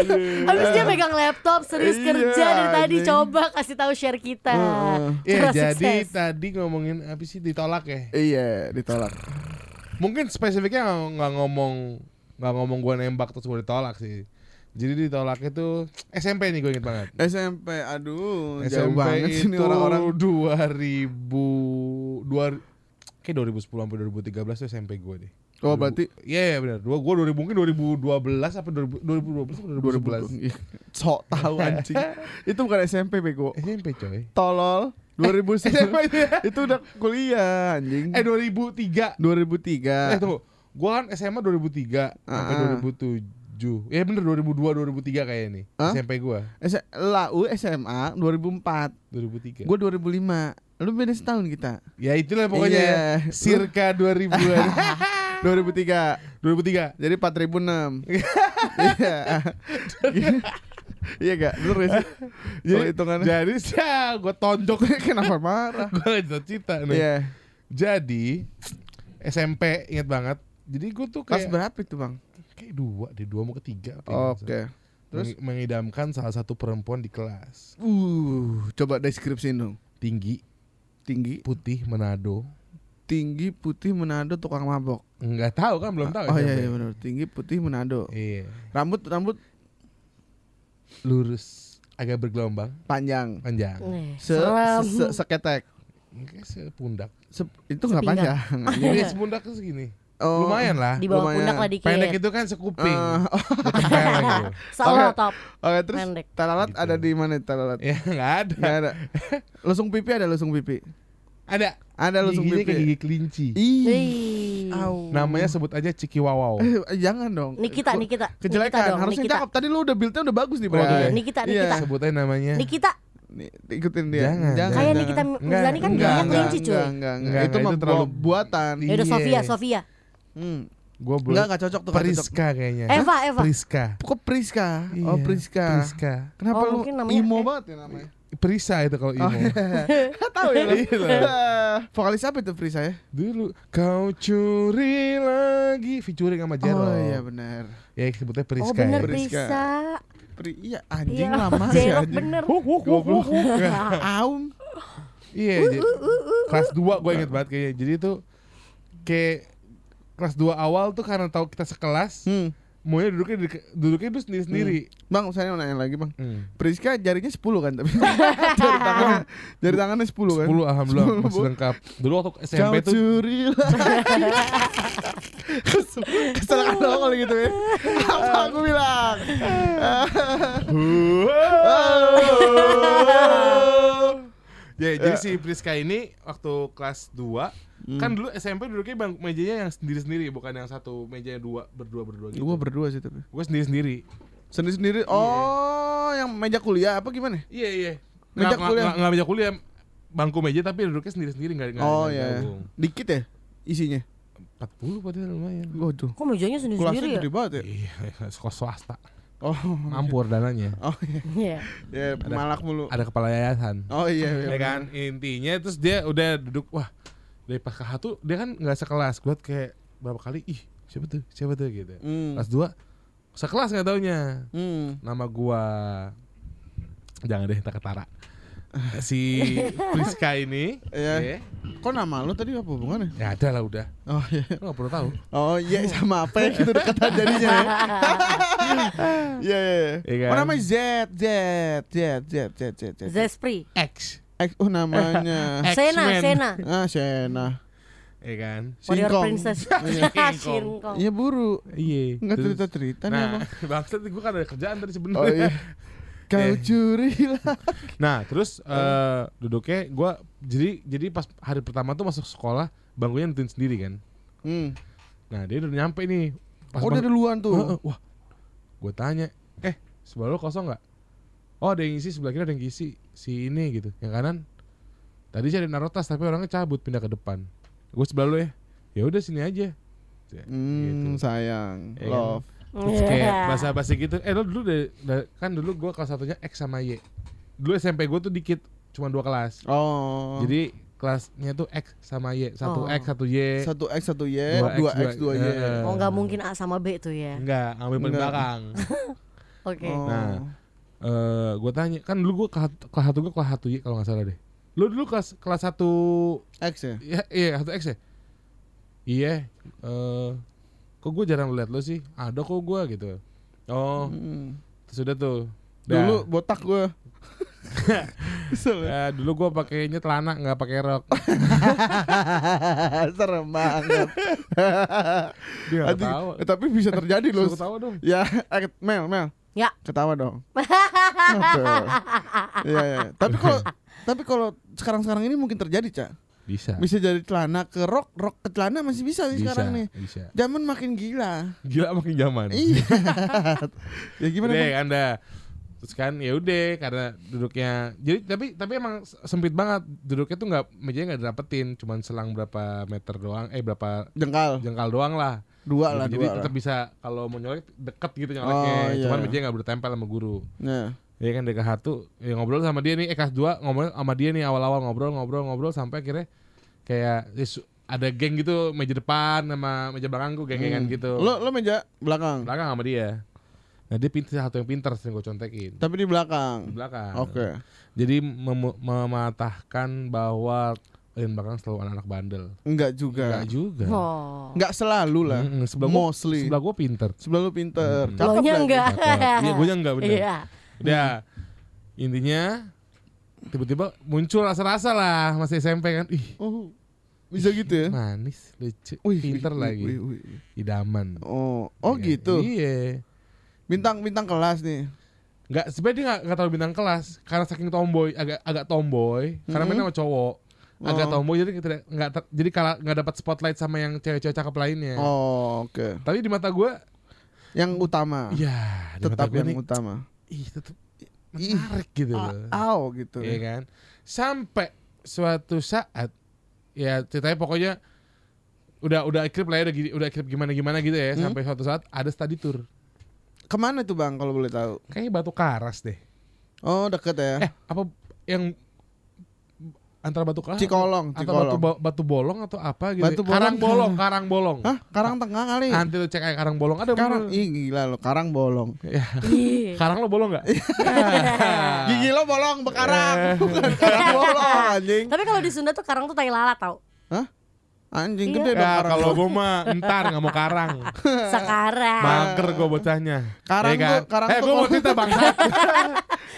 Speaker 1: [laughs]
Speaker 2: Habis dia megang laptop serius
Speaker 1: Iya,
Speaker 2: kerja dari tadi coba kasih tahu share kita.
Speaker 4: Iya,
Speaker 2: Cara
Speaker 4: jadi
Speaker 2: sukses.
Speaker 4: tadi ngomongin apa sih ditolak ya?
Speaker 1: iya, ditolak.
Speaker 4: Mungkin spesifiknya nggak- ngomong nggak ngomong gua nembak terus gua ditolak sih. Jadi ditolaknya tuh SMP nih gue inget banget.
Speaker 1: SMP, aduh, jauh
Speaker 4: SMP
Speaker 1: banget sih ini
Speaker 4: itu
Speaker 1: orang-orang.
Speaker 4: 2000 dua kayak 2010 sampai 2013 tuh SMP gue deh.
Speaker 1: Oh, berarti
Speaker 4: Iya, iya benar. Dua gue 2000 mungkin 2012 apa 2000 2012 atau 2011.
Speaker 1: 2000. Ih, Sok tahu anjing. itu bukan SMP bego.
Speaker 4: SMP coy.
Speaker 1: Tolol. 2000
Speaker 4: SMP
Speaker 1: itu udah kuliah anjing.
Speaker 4: Eh 2003.
Speaker 1: 2003.
Speaker 4: Eh tunggu. Gua kan SMA 2003 sampai
Speaker 1: Ah.
Speaker 4: 2007. Ya bener 2002 2003 kayaknya nih.
Speaker 1: Hah?
Speaker 4: SMP gua
Speaker 1: S- Lau SMA 2004.
Speaker 4: 2003.
Speaker 1: Gue 2005. Lu beda setahun kita.
Speaker 4: ya itulah pokoknya
Speaker 1: Iya.
Speaker 4: ya. Circa 2000-an.
Speaker 1: 2003.
Speaker 4: 2003.
Speaker 1: Jadi 4006. [laughs] Iya. [laughs] Iya gak? Bener gak sih? Kalau hitungannya.
Speaker 4: jadi ya gua tonjok [laughs]
Speaker 1: Kenapa marah?
Speaker 4: gua gak cita nih.
Speaker 1: Iya.
Speaker 4: Jadi SMP inget banget. Jadi gua tuh
Speaker 1: Kelas
Speaker 4: kayak
Speaker 1: berapa itu bang?
Speaker 4: Kayak dua, di dua mau ketiga. ya,
Speaker 1: Oke.
Speaker 4: Terus
Speaker 1: Terus?
Speaker 4: mengidamkan salah satu perempuan di kelas.
Speaker 1: Uh, coba deskripsiin dong.
Speaker 4: Tinggi,
Speaker 1: Tinggi,
Speaker 4: putih, Manado.
Speaker 1: tinggi, putih, Manado, tukang mabok.
Speaker 4: Enggak tahu kan belum tahu.
Speaker 1: Oh iya
Speaker 4: ya.
Speaker 1: iya benar. Tinggi, putih, Manado.
Speaker 4: Iya.
Speaker 1: Rambut rambut
Speaker 4: Lurus, agak bergelombang,
Speaker 1: panjang.
Speaker 4: panjang.
Speaker 2: Nih,
Speaker 1: Se,
Speaker 2: serem.
Speaker 1: se, seketek.
Speaker 4: Kayak sepundak.
Speaker 1: Se- itu nggak panjang. [laughs]
Speaker 4: Ini sepundak tuh segini.
Speaker 1: Oh.
Speaker 4: Lumayan lah.
Speaker 2: Di bawah
Speaker 1: lumayan.
Speaker 2: pundak lah dikit.
Speaker 4: Pendek itu kan sekuping. [laughs]
Speaker 1: Eh, oh,
Speaker 4: gitu. [laughs]
Speaker 2: Salah top.
Speaker 1: Oke terus
Speaker 2: Pendek.
Speaker 1: talalat
Speaker 4: Gitu.
Speaker 1: ada di mana talalat?
Speaker 4: Ya enggak ada.
Speaker 1: Nggak ada. [laughs] Lusung pipi ada lusung pipi.
Speaker 4: Ada.
Speaker 1: Ada lusung
Speaker 4: Giginya kayak
Speaker 1: pipi.
Speaker 4: gigi kelinci.
Speaker 1: Ih.
Speaker 4: Namanya sebut aja Ciki Wawau.
Speaker 1: Eh, jangan dong.
Speaker 2: Nikita, Nikita.
Speaker 1: Kejelekan.
Speaker 2: Nikita dong,
Speaker 1: Harusnya
Speaker 2: Nikita.
Speaker 1: cakep. Tadi lu udah build-nya udah bagus nih,
Speaker 4: Oh, udah ya?
Speaker 2: Nikita,
Speaker 1: Iya.
Speaker 2: Nikita.
Speaker 4: Sebutnya namanya.
Speaker 2: Nikita.
Speaker 1: Nih, ikutin dia.
Speaker 4: Jangan,
Speaker 2: Kayak Nikita
Speaker 4: Enggak,
Speaker 2: Mirzani kan
Speaker 4: enggak, enggak,
Speaker 2: kelinci cuy.
Speaker 1: Enggak, enggak, enggak.
Speaker 4: Enggak,
Speaker 1: Itu
Speaker 4: enggak, itu terlalu-
Speaker 1: bu- buatan.
Speaker 2: Ya udah
Speaker 4: Iya.
Speaker 2: Sofia, Sofia.
Speaker 1: Hmm.
Speaker 4: Gua belum.
Speaker 1: Enggak, enggak cocok tuh. enggak cocok.
Speaker 4: Priska kayaknya.
Speaker 2: Eva, Eva.
Speaker 4: Priska.
Speaker 1: Kok Priska?
Speaker 4: Iya,
Speaker 1: Oh, Priska.
Speaker 4: Priska.
Speaker 1: Kenapa
Speaker 2: Oh,
Speaker 1: lu
Speaker 2: mungkin namanya-
Speaker 1: imo
Speaker 2: eh.
Speaker 1: banget ya namanya?
Speaker 4: Prisa itu kalau imo. [laughs]
Speaker 1: Tahu ya? [laughs]
Speaker 4: Iya lah.
Speaker 1: Vokalis apa itu Prisa ya?
Speaker 4: Dulu kau curi lagi featuring sama Jero.
Speaker 1: Oh iya benar.
Speaker 4: Ya sebutnya Priska.
Speaker 2: Oh bener
Speaker 4: ya.
Speaker 1: Priska.
Speaker 2: Prisa.
Speaker 1: Pri iya anjing
Speaker 2: Iya,
Speaker 1: lama sih
Speaker 2: Jerok
Speaker 1: anjing.
Speaker 2: bener.
Speaker 4: Huk. [laughs]
Speaker 1: Aum.
Speaker 4: Iya, jadi kelas 2 gue inget banget kayaknya. Jadi itu kayak kelas 2 awal tuh karena tahu kita sekelas,
Speaker 1: Hmm.
Speaker 4: maunya duduknya di- duduknya itu sendiri-sendiri.
Speaker 1: Bang, saya mau nanya lagi, Bang.
Speaker 4: Hmm.
Speaker 1: Priska jarinya 10 kan tapi [laughs] jari tangannya jari tangannya 10 kan.
Speaker 4: 10 alhamdulillah
Speaker 1: 10,
Speaker 4: masih lengkap. Dulu waktu
Speaker 1: Kau
Speaker 4: SMP tuh
Speaker 1: curi Kesel kesel kan lo kalau gitu ya Apa aku bilang [laughs]
Speaker 4: Ya, jadi si Priska ini waktu kelas 2 kan dulu SMP duduknya bang mejanya yang sendiri-sendiri bukan yang satu mejanya dua berdua berdua gitu.
Speaker 1: Gue berdua sih tapi
Speaker 4: Gue sendiri-sendiri.
Speaker 1: Sendiri-sendiri Oh yang meja kuliah apa gimana?
Speaker 4: Iya iya.
Speaker 1: Meja
Speaker 4: Nggak-
Speaker 1: kuliah.
Speaker 4: nggak- nggak meja kuliah, bangku meja tapi duduknya sendiri-sendiri nggak nggak-
Speaker 1: Oh
Speaker 4: nggak
Speaker 1: ya
Speaker 4: gabung.
Speaker 1: Dikit ya isinya
Speaker 4: 40 padahal lumayan.
Speaker 1: Waduh
Speaker 2: Kok mejanya sendiri-sendiri ya?
Speaker 1: gede banget ya
Speaker 4: Iya, [laughs] sekolah swasta.
Speaker 1: Oh
Speaker 4: Mampur dananya.
Speaker 1: Oh iya
Speaker 2: Iya.
Speaker 1: Ya malak mulu
Speaker 4: Ada kepala yayasan.
Speaker 1: Oh iya
Speaker 4: Ya kan intinya terus dia udah duduk wah dari pas ke satu dia kan nggak sekelas gue kayak berapa kali ih siapa tuh siapa tuh gitu
Speaker 1: Hmm.
Speaker 4: kelas dua sekelas nggak taunya
Speaker 1: Hmm.
Speaker 4: nama gua jangan deh tak ketara [laughs] si Priska ini
Speaker 1: Iya.
Speaker 4: ya,
Speaker 1: Kok nama lu tadi apa hubungannya?
Speaker 4: ya ada lah udah
Speaker 1: Oh iya
Speaker 4: lo nggak perlu tahu
Speaker 1: Oh iya [laughs] sama apa ya gitu dekatan jadinya ya. [laughs] Iya iya iya.
Speaker 4: Iya kan?
Speaker 1: Oh namanya Z Z Z Z Z Z Z.
Speaker 2: Zespri.
Speaker 4: X
Speaker 1: X oh namanya. [laughs]
Speaker 2: Sena. Sena.
Speaker 1: ah Sena.
Speaker 4: ya kan
Speaker 2: Warrior
Speaker 1: Singkong.
Speaker 2: Princess.
Speaker 4: Singkong. [laughs] [laughs]
Speaker 2: Singkong.
Speaker 1: Iya buru.
Speaker 4: iya
Speaker 1: Enggak
Speaker 4: Terus-
Speaker 1: cerita cerita nih
Speaker 4: nah
Speaker 1: emang.
Speaker 4: bangsat gue kan ada kerjaan tadi
Speaker 1: Oh
Speaker 4: sebenarnya
Speaker 1: iya. Kau
Speaker 4: Eh.
Speaker 1: curi lah.
Speaker 4: Nah terus eh duduknya gue jadi jadi pas hari pertama tuh masuk sekolah bangkunya nentuin sendiri kan.
Speaker 1: Hmm.
Speaker 4: Nah dia udah nyampe nih.
Speaker 1: Oh dia duluan tuh.
Speaker 4: Heeh, wah, gue tanya, eh sebelah lo kosong nggak? Oh ada yang isi sebelah kiri ada yang isi si ini gitu. Yang kanan tadi sih ada naruh tas tapi orangnya cabut pindah ke depan. Gue sebelah lo ya. Ya udah sini aja. Ya,
Speaker 1: Hmm,
Speaker 4: gitu.
Speaker 1: sayang.
Speaker 4: Iya kan?
Speaker 1: Love.
Speaker 4: Terus kayak
Speaker 2: Iya.
Speaker 4: bahasa basi gitu. Eh lo dulu deh, kan dulu gue kelas satunya X sama Y. Dulu SMP gue tuh dikit, cuma dua kelas.
Speaker 1: Oh.
Speaker 4: Jadi kelasnya tuh X sama Y, satu
Speaker 2: Oh.
Speaker 4: X satu Y.
Speaker 1: satu X satu Y,
Speaker 4: Dua X,
Speaker 1: dua Y.
Speaker 2: Oh nggak mungkin A sama B tuh ya.
Speaker 4: Enggak, ngambil paling belakang. [laughs]
Speaker 2: Oke.
Speaker 1: Oh.
Speaker 4: Nah. Eh gue tanya kan dulu gue kelas satu gue kelas satu Y kalau nggak salah deh. Lu dulu kelas kelas satu
Speaker 1: X ya.
Speaker 4: ya iya satu X ya. Iya. eh kok gue jarang liat lo sih? Ada kok gue gitu. Oh,
Speaker 1: Hmm.
Speaker 4: terus udah tuh.
Speaker 1: Dulu
Speaker 4: Dah.
Speaker 1: botak gue. [laughs] Ya?
Speaker 4: Ya, dulu gua pakainya celana nggak pakai rok. [laughs]
Speaker 1: Serem banget.
Speaker 4: Dia tahu.
Speaker 1: eh, tapi bisa terjadi loh.
Speaker 4: Ketawa dong.
Speaker 1: Ya, eh, Mel, Mel.
Speaker 2: Ya.
Speaker 1: Ketawa dong. [laughs] Iya, iya. Tapi kalau tapi kalau sekarang-sekarang ini mungkin terjadi, Cak.
Speaker 4: Bisa.
Speaker 1: Bisa jadi celana ke rok, rok ke celana masih bisa nih
Speaker 4: Bisa.
Speaker 1: sekarang nih.
Speaker 4: Bisa.
Speaker 1: Zaman makin gila.
Speaker 4: Gila makin zaman.
Speaker 1: iya. [laughs] ya gimana, Bang?
Speaker 4: Anda. Terus kan ya udah karena duduknya jadi tapi tapi emang sempit banget duduknya tuh nggak mejanya nggak dapetin cuman selang berapa meter doang eh berapa
Speaker 1: Jengkal.
Speaker 4: jengkal doang lah
Speaker 1: Dua lah,
Speaker 4: jadi
Speaker 1: dua lah.
Speaker 4: tetap bisa kalau mau nyolek deket gitu nyoleknya
Speaker 1: Oh, iya.
Speaker 4: cuman mejanya nggak bertempel sama guru
Speaker 1: Nah.
Speaker 4: ya kan dari kelas satu ya ngobrol sama dia nih eh kelas dua ngobrol sama dia nih awal-awal ngobrol ngobrol ngobrol sampai akhirnya kayak ya ada geng gitu meja depan sama meja belakangku geng-gengan
Speaker 1: Hmm.
Speaker 4: gitu
Speaker 1: Lo lo meja belakang.
Speaker 4: belakang sama dia nah dia pintar satu yang pintar sering gue contekin
Speaker 1: Tapi di
Speaker 4: di
Speaker 1: belakang.
Speaker 4: belakang
Speaker 1: Oke.
Speaker 4: jadi mem- mematahkan bahwa yang belakang selalu anak-anak bandel
Speaker 1: Enggak juga.
Speaker 4: enggak juga
Speaker 2: Oh.
Speaker 1: Enggak selalu lah.
Speaker 4: Mm-mm, sebelah gua,
Speaker 1: Mostly.
Speaker 4: sebelah gua pinter
Speaker 1: Sebelah lu pinter.
Speaker 4: Hmm.
Speaker 1: Cakep
Speaker 2: Lonya enggak. [laughs]
Speaker 4: iya gue enggak bener
Speaker 2: Iya.
Speaker 4: Udah intinya tiba-tiba muncul rasa-rasa lah masih SMP kan ih
Speaker 1: Oh. Bisa gitu ya?
Speaker 4: manis lucu
Speaker 1: Wih,
Speaker 4: pinter
Speaker 1: wih,
Speaker 4: lagi
Speaker 1: wih, wih.
Speaker 4: idaman
Speaker 1: Oh, oh
Speaker 4: Iya.
Speaker 1: gitu.
Speaker 4: iya
Speaker 1: Bintang bintang kelas nih.
Speaker 4: nggak sebenarnya dia nggak terlalu bintang kelas karena saking tomboy agak agak tomboy karena
Speaker 1: Mhm.
Speaker 4: mainnya sama cowok agak
Speaker 1: Oh.
Speaker 4: tomboy jadi tidak nggak ter- jadi kalah nggak dapat spotlight sama yang cewek-cewek cakep lainnya
Speaker 1: Oh, oke.
Speaker 4: tapi di mata gue
Speaker 1: Yang utama.
Speaker 4: iya mata
Speaker 1: Tetap yang
Speaker 4: nih
Speaker 1: utama.
Speaker 4: ih tetap
Speaker 1: Ih,
Speaker 4: menarik gitu
Speaker 1: A-
Speaker 4: loh
Speaker 1: Au gitu.
Speaker 4: Iya kan sampai suatu saat ya ceritanya pokoknya udah udah ikrip lah ya udah, udah ikrip gimana gimana gitu ya
Speaker 1: Hmm?
Speaker 4: sampai suatu saat ada study tour
Speaker 1: Ke mana tuh bang kalau boleh tahu?
Speaker 4: kayaknya batu karas deh
Speaker 1: Oh deket ya.
Speaker 4: eh apa yang antara batu karas
Speaker 1: Cikolong,
Speaker 4: atau batu,
Speaker 1: Cikolong.
Speaker 4: bo- batu bolong atau apa gitu
Speaker 1: Batu
Speaker 4: ya. karang
Speaker 1: bolong.
Speaker 4: bolong karang bolong
Speaker 1: Hah? Karang tengah kali.
Speaker 4: nanti lu cek aja karang bolong ada
Speaker 1: Karang, ih gila lo, karang bolong.
Speaker 4: Ya, karang lo bolong nggak [laughs]
Speaker 1: Gigi lo bolong bekarang,
Speaker 4: Eh.
Speaker 1: bukan [laughs] karang bolong anjing.
Speaker 2: Tapi kalau di Sunda tuh karang tuh tai lalat tau.
Speaker 1: Anjing
Speaker 2: Iya.
Speaker 1: gede dong
Speaker 4: ya
Speaker 1: karang.
Speaker 4: kalau gue mah entar nggak mau karang [laughs]
Speaker 2: Sekarang.
Speaker 4: mager gue bocahnya
Speaker 1: Karang
Speaker 4: Ya
Speaker 1: tuh- karang
Speaker 4: eh
Speaker 1: tuh
Speaker 4: gue mau cerita bangsa [laughs]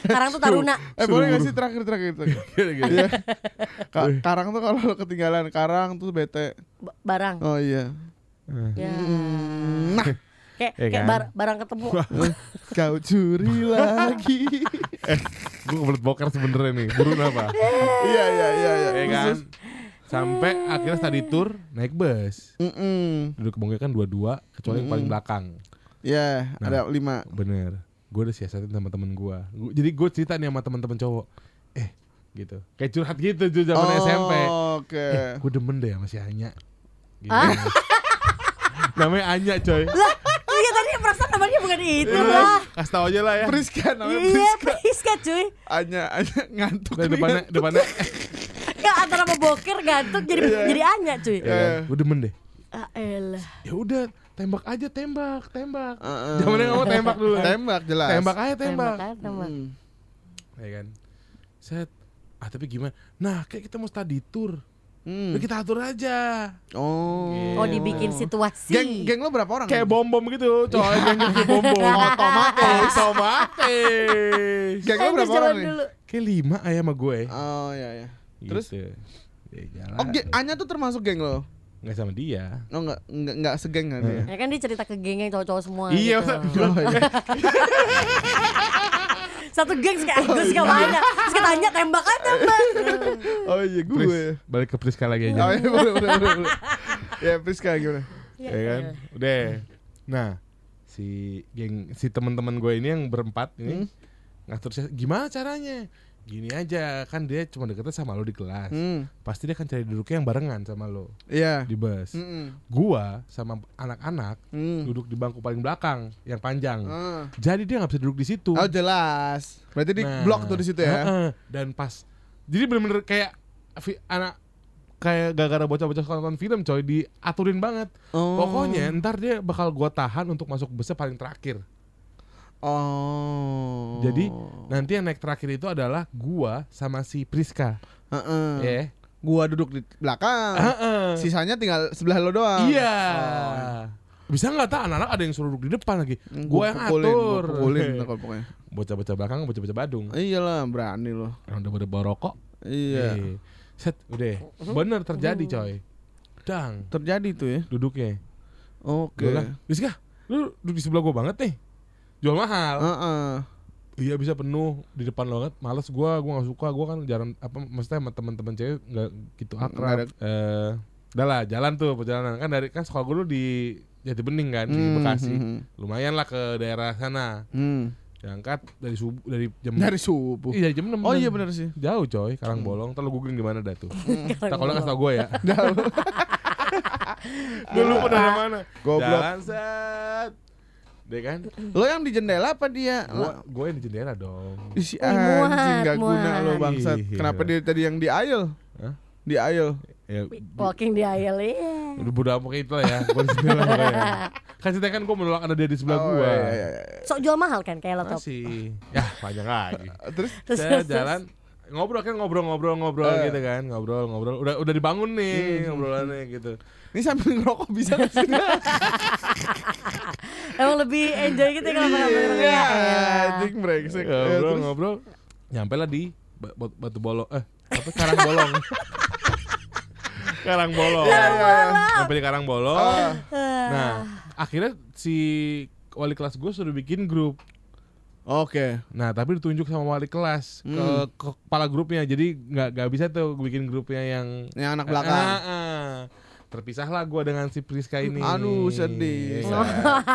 Speaker 2: Karang tuh taruna.
Speaker 1: Eh boleh gak
Speaker 4: Suruh
Speaker 1: sih terakhir terakhir terakhir. [laughs]
Speaker 4: Gitu-gitu.
Speaker 1: Iya. Ka- karang tuh kalau lo ketinggalan karang tuh bete.
Speaker 2: Ba- Barang.
Speaker 1: Oh iya.
Speaker 2: Ya.
Speaker 1: Hmm, Nah,
Speaker 2: Kayak
Speaker 4: Ya
Speaker 2: kayak
Speaker 4: kan?
Speaker 2: bar- barang ketemu.
Speaker 1: kau curi lagi.
Speaker 4: gue kebelet boker sebenernya nih burung apa
Speaker 1: Iya iya iya iya.
Speaker 4: ya kan sampai akhirnya study tour naik bus
Speaker 1: Mm-mm.
Speaker 4: duduk kebongnya kan dua-dua kecuali yang paling belakang
Speaker 1: Ya,
Speaker 4: Nah.
Speaker 1: ada lima.
Speaker 4: bener gue udah siasatin sama temen gue jadi gue cerita nih sama teman-teman cowok eh gitu kayak curhat gitu tuh zaman
Speaker 1: Oh,
Speaker 4: SMP
Speaker 1: Oke.
Speaker 4: eh gue demen deh sama si Anya gitu.
Speaker 2: Ah. [laughs]
Speaker 4: namanya Anya coy
Speaker 2: lah, iya tadi perasaan namanya bukan itu
Speaker 4: Iya,
Speaker 2: lah.
Speaker 4: kasih tau aja lah ya
Speaker 1: Priska namanya
Speaker 2: Iya,
Speaker 1: Priska.
Speaker 2: Priska cuy.
Speaker 1: Anya Anya ngantuk. nih.
Speaker 4: depannya depannya [laughs]
Speaker 2: Ya antara mau boker gantung jadi jadi Anya cuy.
Speaker 4: ya kan? gue demen deh
Speaker 2: Ah elah.
Speaker 4: ya udah tembak aja tembak tembak
Speaker 1: Heeh.
Speaker 4: zamannya nggak mau tembak dulu?
Speaker 1: Tembak jelas.
Speaker 4: tembak aja tembak,
Speaker 2: aja, tembak.
Speaker 1: Hmm.
Speaker 4: ya kan set ah tapi gimana nah kayak kita mau study tour
Speaker 1: Hmm.
Speaker 4: Kita atur aja
Speaker 1: Oh.
Speaker 2: Oh dibikin situasi.
Speaker 1: Geng geng lo berapa orang?
Speaker 4: kayak bom bom gitu coy geng kayak bom bom
Speaker 1: Otomatis.
Speaker 4: otomatis
Speaker 1: Geng lo berapa orang
Speaker 4: kayak lima ayah sama gue
Speaker 1: Oh iya iya. Terus?
Speaker 4: gitu. Ya, jalan.
Speaker 1: Oh, Anya tuh termasuk geng lo?
Speaker 4: nggak sama dia
Speaker 1: Oh enggak enggak enggak segeng kan dia?
Speaker 2: Ya kan dia cerita ke geng yang cowok-cowok semua
Speaker 4: iya
Speaker 2: gitu.
Speaker 1: Oh, iya. [laughs]
Speaker 2: Satu geng suka gue suka banyak Terus katanya tembak aja tembak
Speaker 1: Oh iya gue.
Speaker 4: Pris, balik ke Priska lagi
Speaker 1: Oh
Speaker 4: aja
Speaker 1: iya boleh boleh boleh. boleh. Ya Priska gimana?
Speaker 2: Iya,
Speaker 4: ya kan udah nah si geng si teman-teman gue ini yang berempat ini ngatur saya gimana caranya gini aja kan dia cuma deketnya sama lo di kelas
Speaker 1: Hmm.
Speaker 4: pasti dia akan cari duduknya yang barengan sama lo
Speaker 1: Iya.
Speaker 4: di bus
Speaker 1: Mm-mm.
Speaker 4: gua sama anak-anak
Speaker 1: Hmm.
Speaker 4: duduk di bangku paling belakang yang panjang
Speaker 1: Ah.
Speaker 4: jadi dia nggak bisa duduk di situ
Speaker 1: Oh jelas. Berarti di
Speaker 4: Nah,
Speaker 1: blok tuh di situ ya.
Speaker 4: heeh. dan pas jadi bener-bener kayak anak kayak gara-gara bocah-bocah nonton film coy diaturin banget
Speaker 1: Oh.
Speaker 4: pokoknya ntar dia bakal gua tahan untuk masuk busnya paling terakhir
Speaker 1: Oh.
Speaker 4: jadi nanti yang naik terakhir itu adalah gua sama si Priska
Speaker 1: Heeh.
Speaker 4: ya
Speaker 1: Gua duduk di belakang.
Speaker 4: Heeh.
Speaker 1: Sisanya tinggal sebelah lo doang.
Speaker 4: iya bisa nggak tak anak-anak ada yang suruh duduk di depan lagi gue yang
Speaker 1: pukulin,
Speaker 4: atur
Speaker 1: gua pukulin [laughs] pokoknya.
Speaker 4: bocah-bocah belakang bocah-bocah Badung
Speaker 1: Iyalah, berani loh.
Speaker 4: yang udah bawa rokok
Speaker 1: Iya.
Speaker 4: eh, set udah bener terjadi coy dang
Speaker 1: Terjadi tuh ya.
Speaker 4: duduknya
Speaker 1: Oke.
Speaker 4: bilang Rizka lu duduk di sebelah gue banget nih jual mahal.
Speaker 1: Heeh.
Speaker 4: iya bisa penuh di depan lo banget males gue gue nggak suka. Gue kan jarang apa maksudnya sama teman-teman cewek nggak gitu
Speaker 1: Nggak
Speaker 4: akrab.
Speaker 1: ada-
Speaker 4: eh udah lah jalan tuh perjalanan. Kan dari kan sekolah gue dulu di Jati Bening kan di
Speaker 1: Hmm,
Speaker 4: Bekasi.
Speaker 1: hmm,
Speaker 4: lumayan lah ke daerah sana.
Speaker 1: Hmm.
Speaker 4: berangkat dari subuh dari jam
Speaker 1: Dari subuh.
Speaker 4: iya jam 6
Speaker 1: Oh iya benar sih.
Speaker 4: jauh coy. Karang Bolong. Ntar lu googling di mana dah tuh. [laughs] Tak kalau nggak tau gue ya. [laughs] Dulu [laughs] dari mana.
Speaker 1: Goblok.
Speaker 4: jalan set deh kan
Speaker 1: Lo yang di jendela apa dia?
Speaker 4: gua gue yang di jendela dong
Speaker 1: Si anjing gak guna
Speaker 2: muat.
Speaker 1: lo bangsat.
Speaker 4: Ih,
Speaker 1: Kenapa
Speaker 4: iya.
Speaker 1: dia tadi yang di aisle?
Speaker 4: Hah?
Speaker 1: Di aisle.
Speaker 4: ya
Speaker 2: Walking di aisle iya.
Speaker 4: udah bodo amat kayak itu lah ya gue di jendela makanya [laughs] kan ceritanya kan gue menolak ada dia di sebelah
Speaker 1: Oh,
Speaker 4: gue
Speaker 1: iya, iya, iya.
Speaker 2: Sok jual mahal kan kayak laptop.
Speaker 4: masih ya panjang lagi [laughs]
Speaker 1: Terus
Speaker 2: Terus,
Speaker 4: saya jalan ngobrol kan ngobrol-ngobrol-ngobrol
Speaker 1: Eh.
Speaker 4: gitu kan ngobrol ngobrol udah udah dibangun nih ngobrolannya gitu
Speaker 1: ini sambil ngerokok bisa gak sih? [laughs]
Speaker 2: Emang lebih enjoy gitu ya kalau bareng
Speaker 1: Iya,
Speaker 2: ya.
Speaker 1: anjing brengsek. Ya,
Speaker 4: ngobrol
Speaker 1: terus?
Speaker 4: ngobrol nyampe lah di ba- ba- batu bolong eh apa [laughs] karang bolong karang bolong nyampe di karang bolong
Speaker 1: Ah,
Speaker 4: nah akhirnya si wali kelas gue suruh bikin grup
Speaker 1: Oke.
Speaker 4: nah tapi ditunjuk sama wali kelas ke,
Speaker 1: Hmm.
Speaker 4: ke kepala grupnya jadi nggak nggak bisa tuh bikin grupnya yang
Speaker 1: Yang anak belakang.
Speaker 4: Ah, ah. Terpisahlah gue dengan si Priska ini
Speaker 1: Aduh, sedih.
Speaker 4: Set.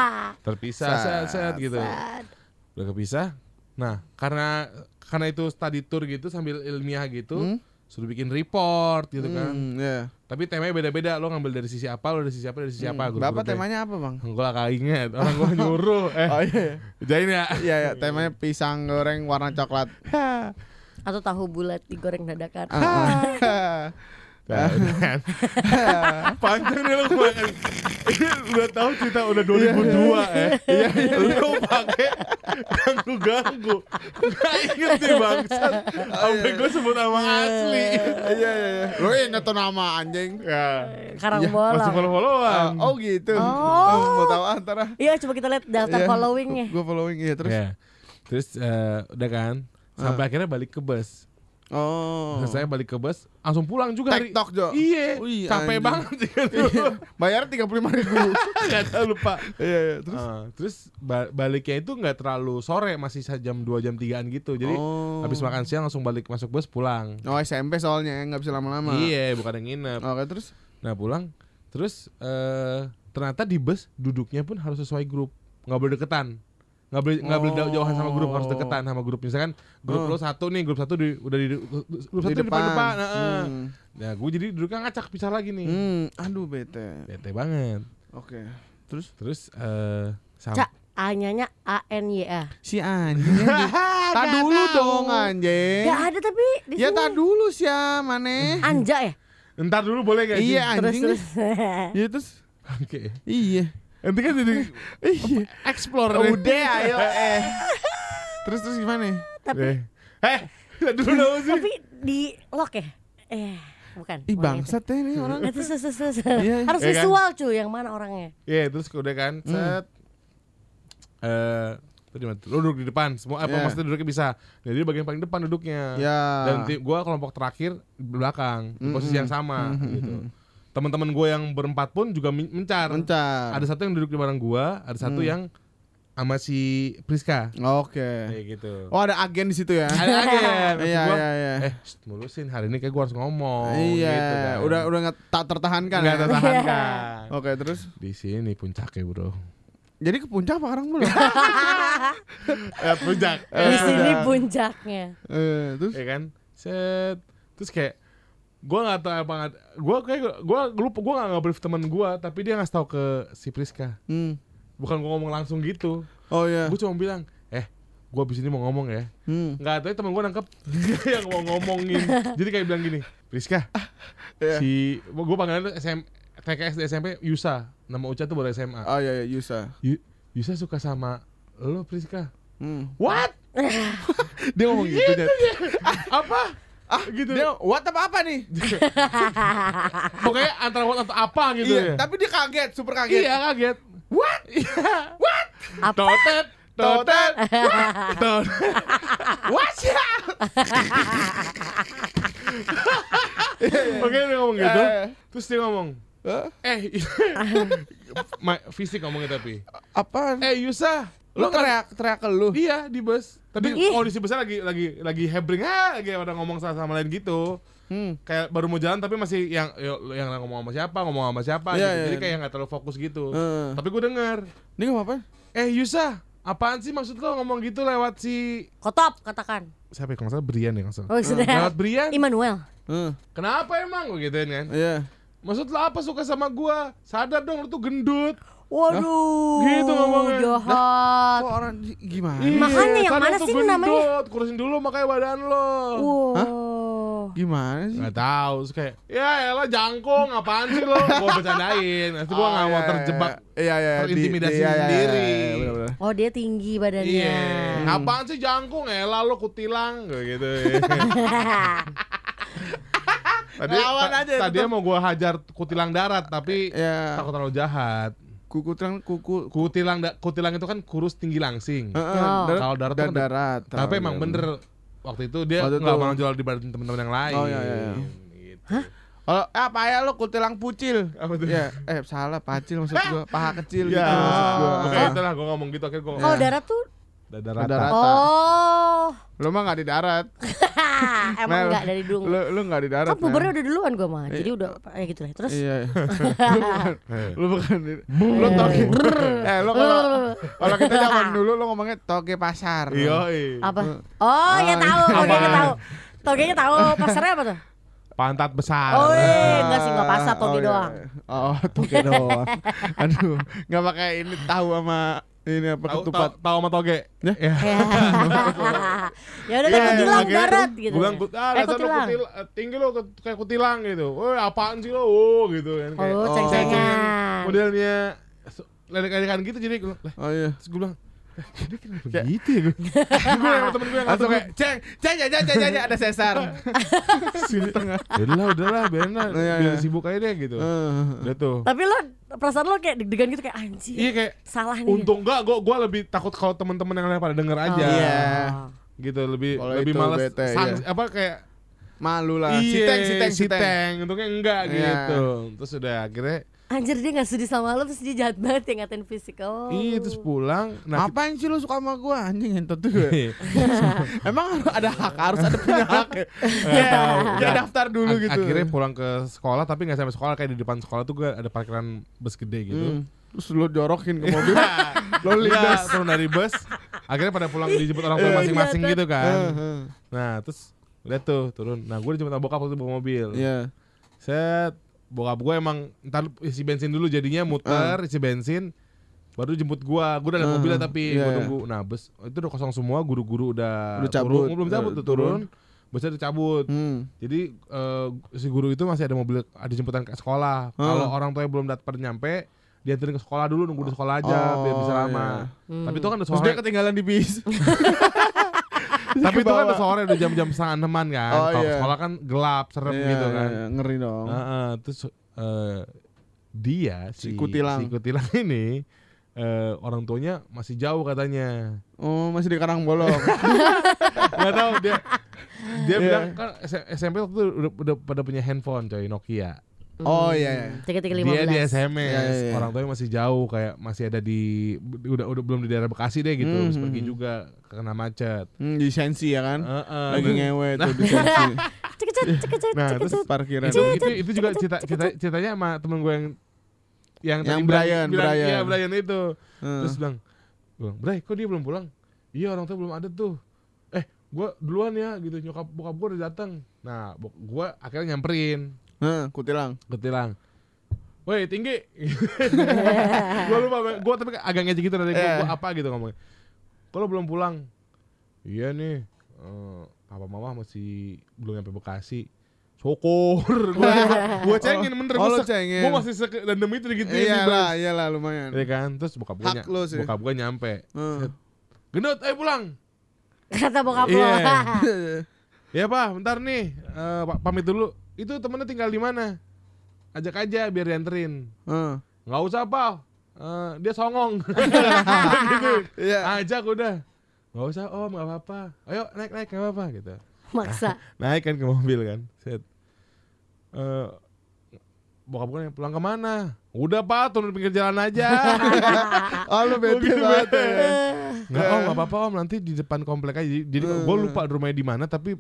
Speaker 4: [laughs] terpisah set, set gitu
Speaker 2: Sad.
Speaker 4: udah kepisah nah karena karena itu study tour gitu sambil ilmiah gitu
Speaker 1: Hmm?
Speaker 4: suruh bikin report gitu kan
Speaker 1: Hmm, ya.
Speaker 4: tapi temanya beda-beda lo ngambil dari sisi apa lo dari sisi apa dari sisi apa
Speaker 1: Hmm. Bapak temanya apa, Bang?
Speaker 4: gue gak inget orang gue nyuruh [laughs] eh
Speaker 1: Oh iya.
Speaker 4: jain ya
Speaker 1: Iya, ya, temanya pisang goreng warna coklat.
Speaker 2: Atau tahu bulat digoreng dadakan. [laughs]
Speaker 4: Nah, [laughs] kan. Panjang nih lo kemarin. Ini udah tahu cerita udah 2002 ya. Iya, Lo pakai ganggu-ganggu. Gak inget nih bangsat. Sampai gue sebut nama asli.
Speaker 1: Iya, iya, iya. Lo inget tuh nama anjing.
Speaker 4: Ya.
Speaker 2: Karang
Speaker 1: Iya.
Speaker 4: Masih follow-followan.
Speaker 1: Oh gitu.
Speaker 2: Oh.
Speaker 1: mau tahu antara.
Speaker 2: Iya coba kita lihat daftar followingnya.
Speaker 1: Gue following iya terus.
Speaker 4: Ya. Terus eh, udah kan. Sampai
Speaker 1: Ah.
Speaker 4: akhirnya balik ke bus.
Speaker 1: Oh.
Speaker 4: Saya balik ke bus, langsung pulang juga.
Speaker 1: TikTok Jo.
Speaker 4: Iya, capek
Speaker 1: anjing.
Speaker 4: banget kan. [laughs]
Speaker 1: Iya. Bayar tiga puluh lima ribu. [laughs]
Speaker 4: Gak tau lupa.
Speaker 1: Iya iya. Terus.
Speaker 4: Ah, terus ba- baliknya itu nggak terlalu sore masih jam 2 jam 3an gitu jadi
Speaker 1: oh.
Speaker 4: habis makan siang langsung balik masuk bus pulang
Speaker 1: Oh SMP soalnya nggak bisa lama-lama.
Speaker 4: iya bukan yang nginep
Speaker 1: Oke terus.
Speaker 4: nah pulang terus eh ternyata di bus duduknya pun harus sesuai grup nggak boleh deketan nggak boleh nggak boleh jauh- jauhan sama grup harus deketan sama grup misalkan grup
Speaker 1: Oh.
Speaker 4: lo satu nih grup satu di, udah di grup satu di depan depan nah, nah gue jadi duduknya ngacak pisah lagi nih
Speaker 1: Hmm. Aduh bete.
Speaker 4: bete banget
Speaker 1: Oke. Terus
Speaker 4: terus eh sam-
Speaker 2: Cak, A-nya A N Y A.
Speaker 1: si anjing. [laughs] tak dulu dong anjing.
Speaker 2: Gak ada tapi di
Speaker 1: Ya tak dulu sih ya mana.
Speaker 2: Anja ya?
Speaker 4: ntar dulu boleh gak
Speaker 1: Iya
Speaker 2: Terus
Speaker 1: anjing.
Speaker 2: terus.
Speaker 1: Iya terus. [laughs]
Speaker 4: oke
Speaker 1: Iya.
Speaker 4: Nanti kan jadi explore nih.
Speaker 1: Udah ayo [laughs] eh. Terus terus gimana?
Speaker 2: tapi
Speaker 4: Eh, eh, dulu dong sih.
Speaker 2: tapi di lock ya? Eh, bukan.
Speaker 1: Ih bangsat ya nih orang.
Speaker 2: itu. Terus, terus, terus.
Speaker 1: Iya.
Speaker 2: Harus
Speaker 4: Iya kan?
Speaker 2: visual cuy, yang mana orangnya?
Speaker 4: Iya, terus udah kan, set. Eh, tadi mana? Lu duduk di depan, semua apa
Speaker 1: Iya.
Speaker 4: maksudnya duduknya bisa. Jadi bagian paling depan duduknya.
Speaker 1: Ya.
Speaker 4: Dan gua kelompok terakhir di belakang, di posisi
Speaker 1: Mm-mm.
Speaker 4: yang sama
Speaker 1: Mm-mm.
Speaker 4: gitu. Teman-teman gue yang berempat pun juga men- mencar.
Speaker 1: Mencar.
Speaker 4: Ada satu yang duduk di bareng gua, ada satu
Speaker 1: Hmm.
Speaker 4: yang sama si Priska.
Speaker 1: Oke.
Speaker 4: Kayak gitu.
Speaker 1: Oh ada agen di situ ya?
Speaker 4: Ada agen. [laughs]
Speaker 1: Iya
Speaker 4: gua,
Speaker 1: iya iya.
Speaker 4: Eh, shh, mulusin hari ini kayak gua harus ngomong
Speaker 1: iya.
Speaker 4: gitu kan.
Speaker 1: Udah udah nggak tak tertahankan
Speaker 4: nggak
Speaker 1: ya?
Speaker 4: tertahankan. [laughs]
Speaker 1: Oke terus.
Speaker 4: Di sini puncaknya, Bro.
Speaker 1: Jadi ke puncak apa sekarang belum? [laughs]
Speaker 4: Eh, puncak.
Speaker 2: Di sini puncaknya.
Speaker 1: eh, terus
Speaker 4: ya kan set terus kayak gue nggak tahu apa gue kayak gue lupa gue nggak nge-brief teman gue tapi dia ngasih tahu ke si Priska
Speaker 1: hmm.
Speaker 4: bukan gue ngomong langsung gitu
Speaker 1: Oh iya.
Speaker 4: gue cuma bilang eh gue abis ini mau ngomong ya
Speaker 1: Hmm.
Speaker 4: nggak tahu teman gue nangkep dia [laughs] yang mau ngomongin jadi kayak bilang gini Priska
Speaker 1: Iya.
Speaker 4: si gue panggilan SM TKS di SMP Yusa nama Uca tuh baru SMA
Speaker 1: Oh iya, iya Yusa.
Speaker 4: Yu- Yusa suka sama lo Priska
Speaker 1: Hmm.
Speaker 4: what [laughs]
Speaker 1: Dia ngomong gitu Nyet.
Speaker 4: apa ah gitu
Speaker 1: Dia what apa apa nih? [laughs]
Speaker 4: pokoknya antara what atau apa gitu
Speaker 1: iya,
Speaker 4: ya
Speaker 1: tapi dia kaget, super kaget.
Speaker 4: Iya kaget.
Speaker 1: What? [laughs] What?
Speaker 4: Totet, totet, totet.
Speaker 1: What's ya?
Speaker 4: Oke dia ngomong gitu.
Speaker 1: Eh.
Speaker 4: Terus dia ngomong, eh [laughs] fisik ngomongnya tapi.
Speaker 1: Apaan?
Speaker 4: Eh Yusa,
Speaker 1: Lu
Speaker 4: lo nggak
Speaker 1: teriak teriak ke lu.
Speaker 4: Iya di bus. Tapi
Speaker 2: Ih.
Speaker 4: kondisi busnya lagi lagi lagi hebring ah, lagi pada ngomong sama, sama lain gitu.
Speaker 1: Hmm.
Speaker 4: Kayak baru mau jalan tapi masih yang yang ngomong sama siapa, ngomong sama siapa
Speaker 1: Iya,
Speaker 4: gitu.
Speaker 1: iya,
Speaker 4: Jadi
Speaker 1: iya.
Speaker 4: kayak nggak terlalu fokus gitu.
Speaker 1: Heeh.
Speaker 4: Tapi gue denger,
Speaker 1: Ini ngomong apa?
Speaker 4: eh Yusa, apaan sih maksud lo ngomong gitu lewat si
Speaker 2: Kotop katakan.
Speaker 4: siapa ya kalau nggak salah Brian ya kalau nggak salah.
Speaker 2: Oh sudah.
Speaker 4: Lewat Brian.
Speaker 2: Immanuel.
Speaker 1: Heeh.
Speaker 4: Kenapa emang gue gituin kan?
Speaker 1: Iya.
Speaker 4: Maksud lo apa suka sama gua? Sadar dong lu tuh gendut.
Speaker 2: Waduh.
Speaker 4: Gitu ngomongnya.
Speaker 2: Jahat.
Speaker 1: Kok orang gimana?
Speaker 2: Makanya yang mana sih namanya?
Speaker 4: Kurusin dulu makanya badan lo.
Speaker 2: Wow.
Speaker 1: Gimana sih?
Speaker 4: Nggak tahu, terus kayak ya elah jangkung, apaan sih lo? [laughs] Gua bercandain, nanti gua
Speaker 1: Oh,
Speaker 4: nggak mau
Speaker 1: iya,
Speaker 4: terjebak
Speaker 1: Iya iya. di-
Speaker 4: terintimidasi
Speaker 1: di- iya, iya,
Speaker 4: sendiri.
Speaker 1: iya, iya, bener-bener.
Speaker 2: Oh dia tinggi badannya.
Speaker 4: Iya, apaan sih jangkung? Elah lo kutilang, gitu. [laughs] tadi ta-
Speaker 1: aja,
Speaker 4: tadinya mau gua hajar kutilang darat, tapi
Speaker 1: Iya.
Speaker 4: takut terlalu jahat.
Speaker 1: Kuku terang kuku.
Speaker 4: Kutilang da- kutilang itu kan kurus tinggi langsing.
Speaker 1: Heeh,
Speaker 2: Oh.
Speaker 1: darat-
Speaker 4: Kalau darat tuh
Speaker 1: dan
Speaker 4: kan-
Speaker 1: darat.
Speaker 4: Tapi emang
Speaker 1: Iya,
Speaker 4: bener waktu itu dia
Speaker 1: Waktu
Speaker 4: nggak mau jual dibanding teman-teman yang lain.
Speaker 1: Oh, iya, iya, iya.
Speaker 4: Gitu.
Speaker 1: Kalau eh, apa ya lu kutilang pucil?
Speaker 4: Apa tuh?
Speaker 1: Ya, eh salah pacil maksud gua, [laughs] paha kecil
Speaker 4: Ya,
Speaker 1: gitu maksud gua.
Speaker 4: oke itu lah gue ngomong gitu akhirnya gue
Speaker 2: Kalau
Speaker 1: Iya.
Speaker 2: darat tuh
Speaker 4: dada
Speaker 1: Dada
Speaker 4: rata.
Speaker 1: rata.
Speaker 2: Oh
Speaker 1: Lu mah enggak di darat. [laughs]
Speaker 2: Emang
Speaker 1: Mel.
Speaker 2: enggak dari dulu
Speaker 1: Lu lu enggak di darat.
Speaker 2: Kan pubernya udah duluan gue mah Jadi udah ya gitu lah Terus
Speaker 1: Iya. iya. [laughs]
Speaker 4: Eh.
Speaker 1: lu bukan di- lu toge. eh lu kalau [laughs] kalau kita zaman dulu lu ngomongnya toge pasar.
Speaker 4: Iya, iya.
Speaker 2: Apa? Oh ya
Speaker 1: Ah,
Speaker 2: tahu
Speaker 4: apaan?
Speaker 2: tahu Togenya tahu Pasarnya apa tuh?
Speaker 4: Pantat besar.
Speaker 2: Oh iya Enggak sih enggak pasar Toge
Speaker 1: iya.
Speaker 2: doang
Speaker 1: Oh, toge doang. Aduh, enggak pakai ini tahu sama ini apa
Speaker 4: Tahu
Speaker 1: ketupat.
Speaker 4: tahu sama toge.
Speaker 1: Ya?
Speaker 4: Ya. [laughs]
Speaker 2: Ya udah deh
Speaker 1: Iya,
Speaker 2: kutilang darat gitu
Speaker 4: bilang, "Kut- ah,
Speaker 2: Eh kutilang
Speaker 4: kutil, eh, tinggi ke- kayak kutilang gitu. Woi, apaan sih lo? Oh, gitu kan. Kayak
Speaker 2: Oh
Speaker 1: Oh.
Speaker 2: ceng-cengan
Speaker 4: modelnya ledek-ledekan gitu jadi gue lah,
Speaker 1: Oh iya.
Speaker 4: terus gue bilang, dia kenapa gitu ya gue? gue yang temen gue yang
Speaker 1: Langsung kayak ceng, ceng, ceng, ceng, ceng, ceng, ada sesar. [laughs]
Speaker 4: sini tengah. Udahlah, udahlah, biarin lah,
Speaker 1: Iya,
Speaker 4: biar
Speaker 1: iya.
Speaker 4: sibuk aja deh gitu. Udah tuh.
Speaker 2: Tapi lo Perasaan lo kayak deg-degan gitu Kayak anjir
Speaker 4: Iya kayak
Speaker 2: Salah nih
Speaker 4: untung enggak, gue gua lebih takut kalau teman-teman yang lain pada denger aja.
Speaker 2: Oh.
Speaker 1: Iya.
Speaker 4: Gitu lebih lebih
Speaker 1: itu
Speaker 4: males
Speaker 1: bete,
Speaker 4: sang-
Speaker 1: iya.
Speaker 4: apa kayak
Speaker 1: Malu lah.
Speaker 4: iya,
Speaker 1: Si teng, si teng,
Speaker 4: si
Speaker 1: si teng.
Speaker 4: teng. Untungnya enggak
Speaker 1: Iya.
Speaker 4: gitu. Terus udah akhirnya
Speaker 2: Anjir dia gak sedih sama lo Terus dia jahat banget yang ngatain fisik Oh
Speaker 4: Iya terus pulang. Nah,
Speaker 1: Ngapain sih lu suka sama gua anjing entot tuh gue. Emang ada hak, harus ada punya hak. ya? Ya daftar dulu gitu.
Speaker 4: Akhirnya pulang ke sekolah tapi nggak sampai sekolah kayak di depan sekolah tuh gue ada parkiran bus gede gitu.
Speaker 1: Hmm. Terus lu jorokin ke mobil. [laughs]
Speaker 4: Lo lihat turun dari bus. Akhirnya pada pulang dijemput orang tua
Speaker 1: Iya,
Speaker 4: masing-masing
Speaker 2: iya,
Speaker 4: gitu kan.
Speaker 1: Heeh.
Speaker 4: Nah terus lihat tuh turun. Nah gue dijemput sama bokap waktu itu bawa mobil.
Speaker 1: Iya.
Speaker 4: Set bokap gue emang ntar isi bensin dulu jadinya muter isi bensin baru jemput gua gua udah ada
Speaker 1: Ah,
Speaker 4: mobilnya tapi
Speaker 1: iya,
Speaker 4: gua
Speaker 1: iya.
Speaker 4: nunggu nah bus itu udah kosong semua guru-guru udah,
Speaker 1: Udah cabut.
Speaker 4: turun, belum cabut tuh turun busnya udah cabut
Speaker 1: Hmm.
Speaker 4: jadi eh, si guru itu masih ada mobil ada jemputan ke sekolah
Speaker 1: Ah.
Speaker 4: kalau orang tuanya belum dapat nyampe dianterin ke sekolah dulu nunggu di sekolah aja biar bisa
Speaker 1: Oh,
Speaker 4: lama
Speaker 2: iya.
Speaker 4: tapi itu kan udah
Speaker 1: Terus
Speaker 4: sore
Speaker 1: dia ketinggalan di bis. [laughs]
Speaker 4: tapi itu kan sore udah jam-jam setengah enaman kan
Speaker 1: Oh,
Speaker 4: kalau
Speaker 1: iya.
Speaker 4: sekolah kan gelap serem
Speaker 1: Iya,
Speaker 4: gitu kan
Speaker 1: iya, ngeri dong.
Speaker 4: Heeh, terus eh, dia si,
Speaker 1: Si Kutilang.
Speaker 4: si Kutilang ini eh, orang tuanya masih jauh katanya.
Speaker 1: Oh, masih di Karang Bolong. [laughs]
Speaker 4: Gak tahu dia dia
Speaker 1: Iya.
Speaker 4: bilang kan SMP waktu itu udah, udah pada punya handphone coy Nokia.
Speaker 1: Oh iya iya.
Speaker 2: Tiga tiga lima
Speaker 4: Dia di. SMS,
Speaker 1: iya, iya.
Speaker 4: orang tuanya masih jauh kayak masih ada di udah udah belum di daerah Bekasi deh gitu,
Speaker 1: Hmm,
Speaker 4: terus
Speaker 1: hmm,
Speaker 4: pergi
Speaker 1: hmm.
Speaker 4: juga kena macet.
Speaker 1: Hmm, di sensi ya kan?
Speaker 4: Heeh,
Speaker 1: Lagi
Speaker 4: nah,
Speaker 1: ngewe tuh di [laughs] sensi.
Speaker 4: Nah, terus
Speaker 1: Parkiran.
Speaker 4: itu, itu itu juga cerita, cerita ceritanya sama temen gue yang yang,
Speaker 1: Yang Brian,
Speaker 4: bilang,
Speaker 1: Brian.
Speaker 4: Iya, Brian itu.
Speaker 1: Heeh.
Speaker 4: Terus bilang, bilang, Bray, kok dia belum pulang? Iya orang tua belum ada tuh. Eh, gue duluan ya gitu. Nyokap bokap gue udah datang. Nah, gue akhirnya nyamperin
Speaker 1: Heeh, kutilang.
Speaker 4: ke tilang. Woi tinggi, [laughs] gue lupa, gue tapi agak ngejek gitu gue,
Speaker 1: Iya.
Speaker 4: Gua apa gitu ngomongnya. Kalau belum pulang, iya nih, eh, papa mama masih belum nyampe Bekasi. Syukur, gue gue cengin bener,
Speaker 1: Oh,
Speaker 4: gue
Speaker 1: lu cengin.
Speaker 4: gue masih seke dan demi itu gitu
Speaker 1: Iyalah, iyalah lumayan.
Speaker 4: Iya kan, terus bokap gue
Speaker 1: Hak lu sih.
Speaker 4: bokap gue nyampe,
Speaker 1: Heeh.
Speaker 4: gendut, ayo pulang.
Speaker 2: Kata bokap lo.
Speaker 4: Iya. [laughs] Ya pak, bentar nih, eh, pa- pamit dulu. Itu temennya tinggal di mana? Ajak aja biar dianterin.
Speaker 1: Heeh.
Speaker 4: Nggak usah pak, eh, dia songong. [laughs] gitu.
Speaker 1: Iya.
Speaker 4: Ajak udah. Gak usah om, gak apa-apa. Ayo naik naik gak apa-apa gitu.
Speaker 2: Maksa. [laughs]
Speaker 4: Naik kan ke mobil kan. Set. Eh bokap gue pulang ke mana? Udah pak, turun pinggir jalan aja.
Speaker 1: Oh lu bete banget ya.
Speaker 4: Nggak om, gak apa-apa om. Nanti di depan komplek aja. Jadi gue lupa rumahnya di mana, tapi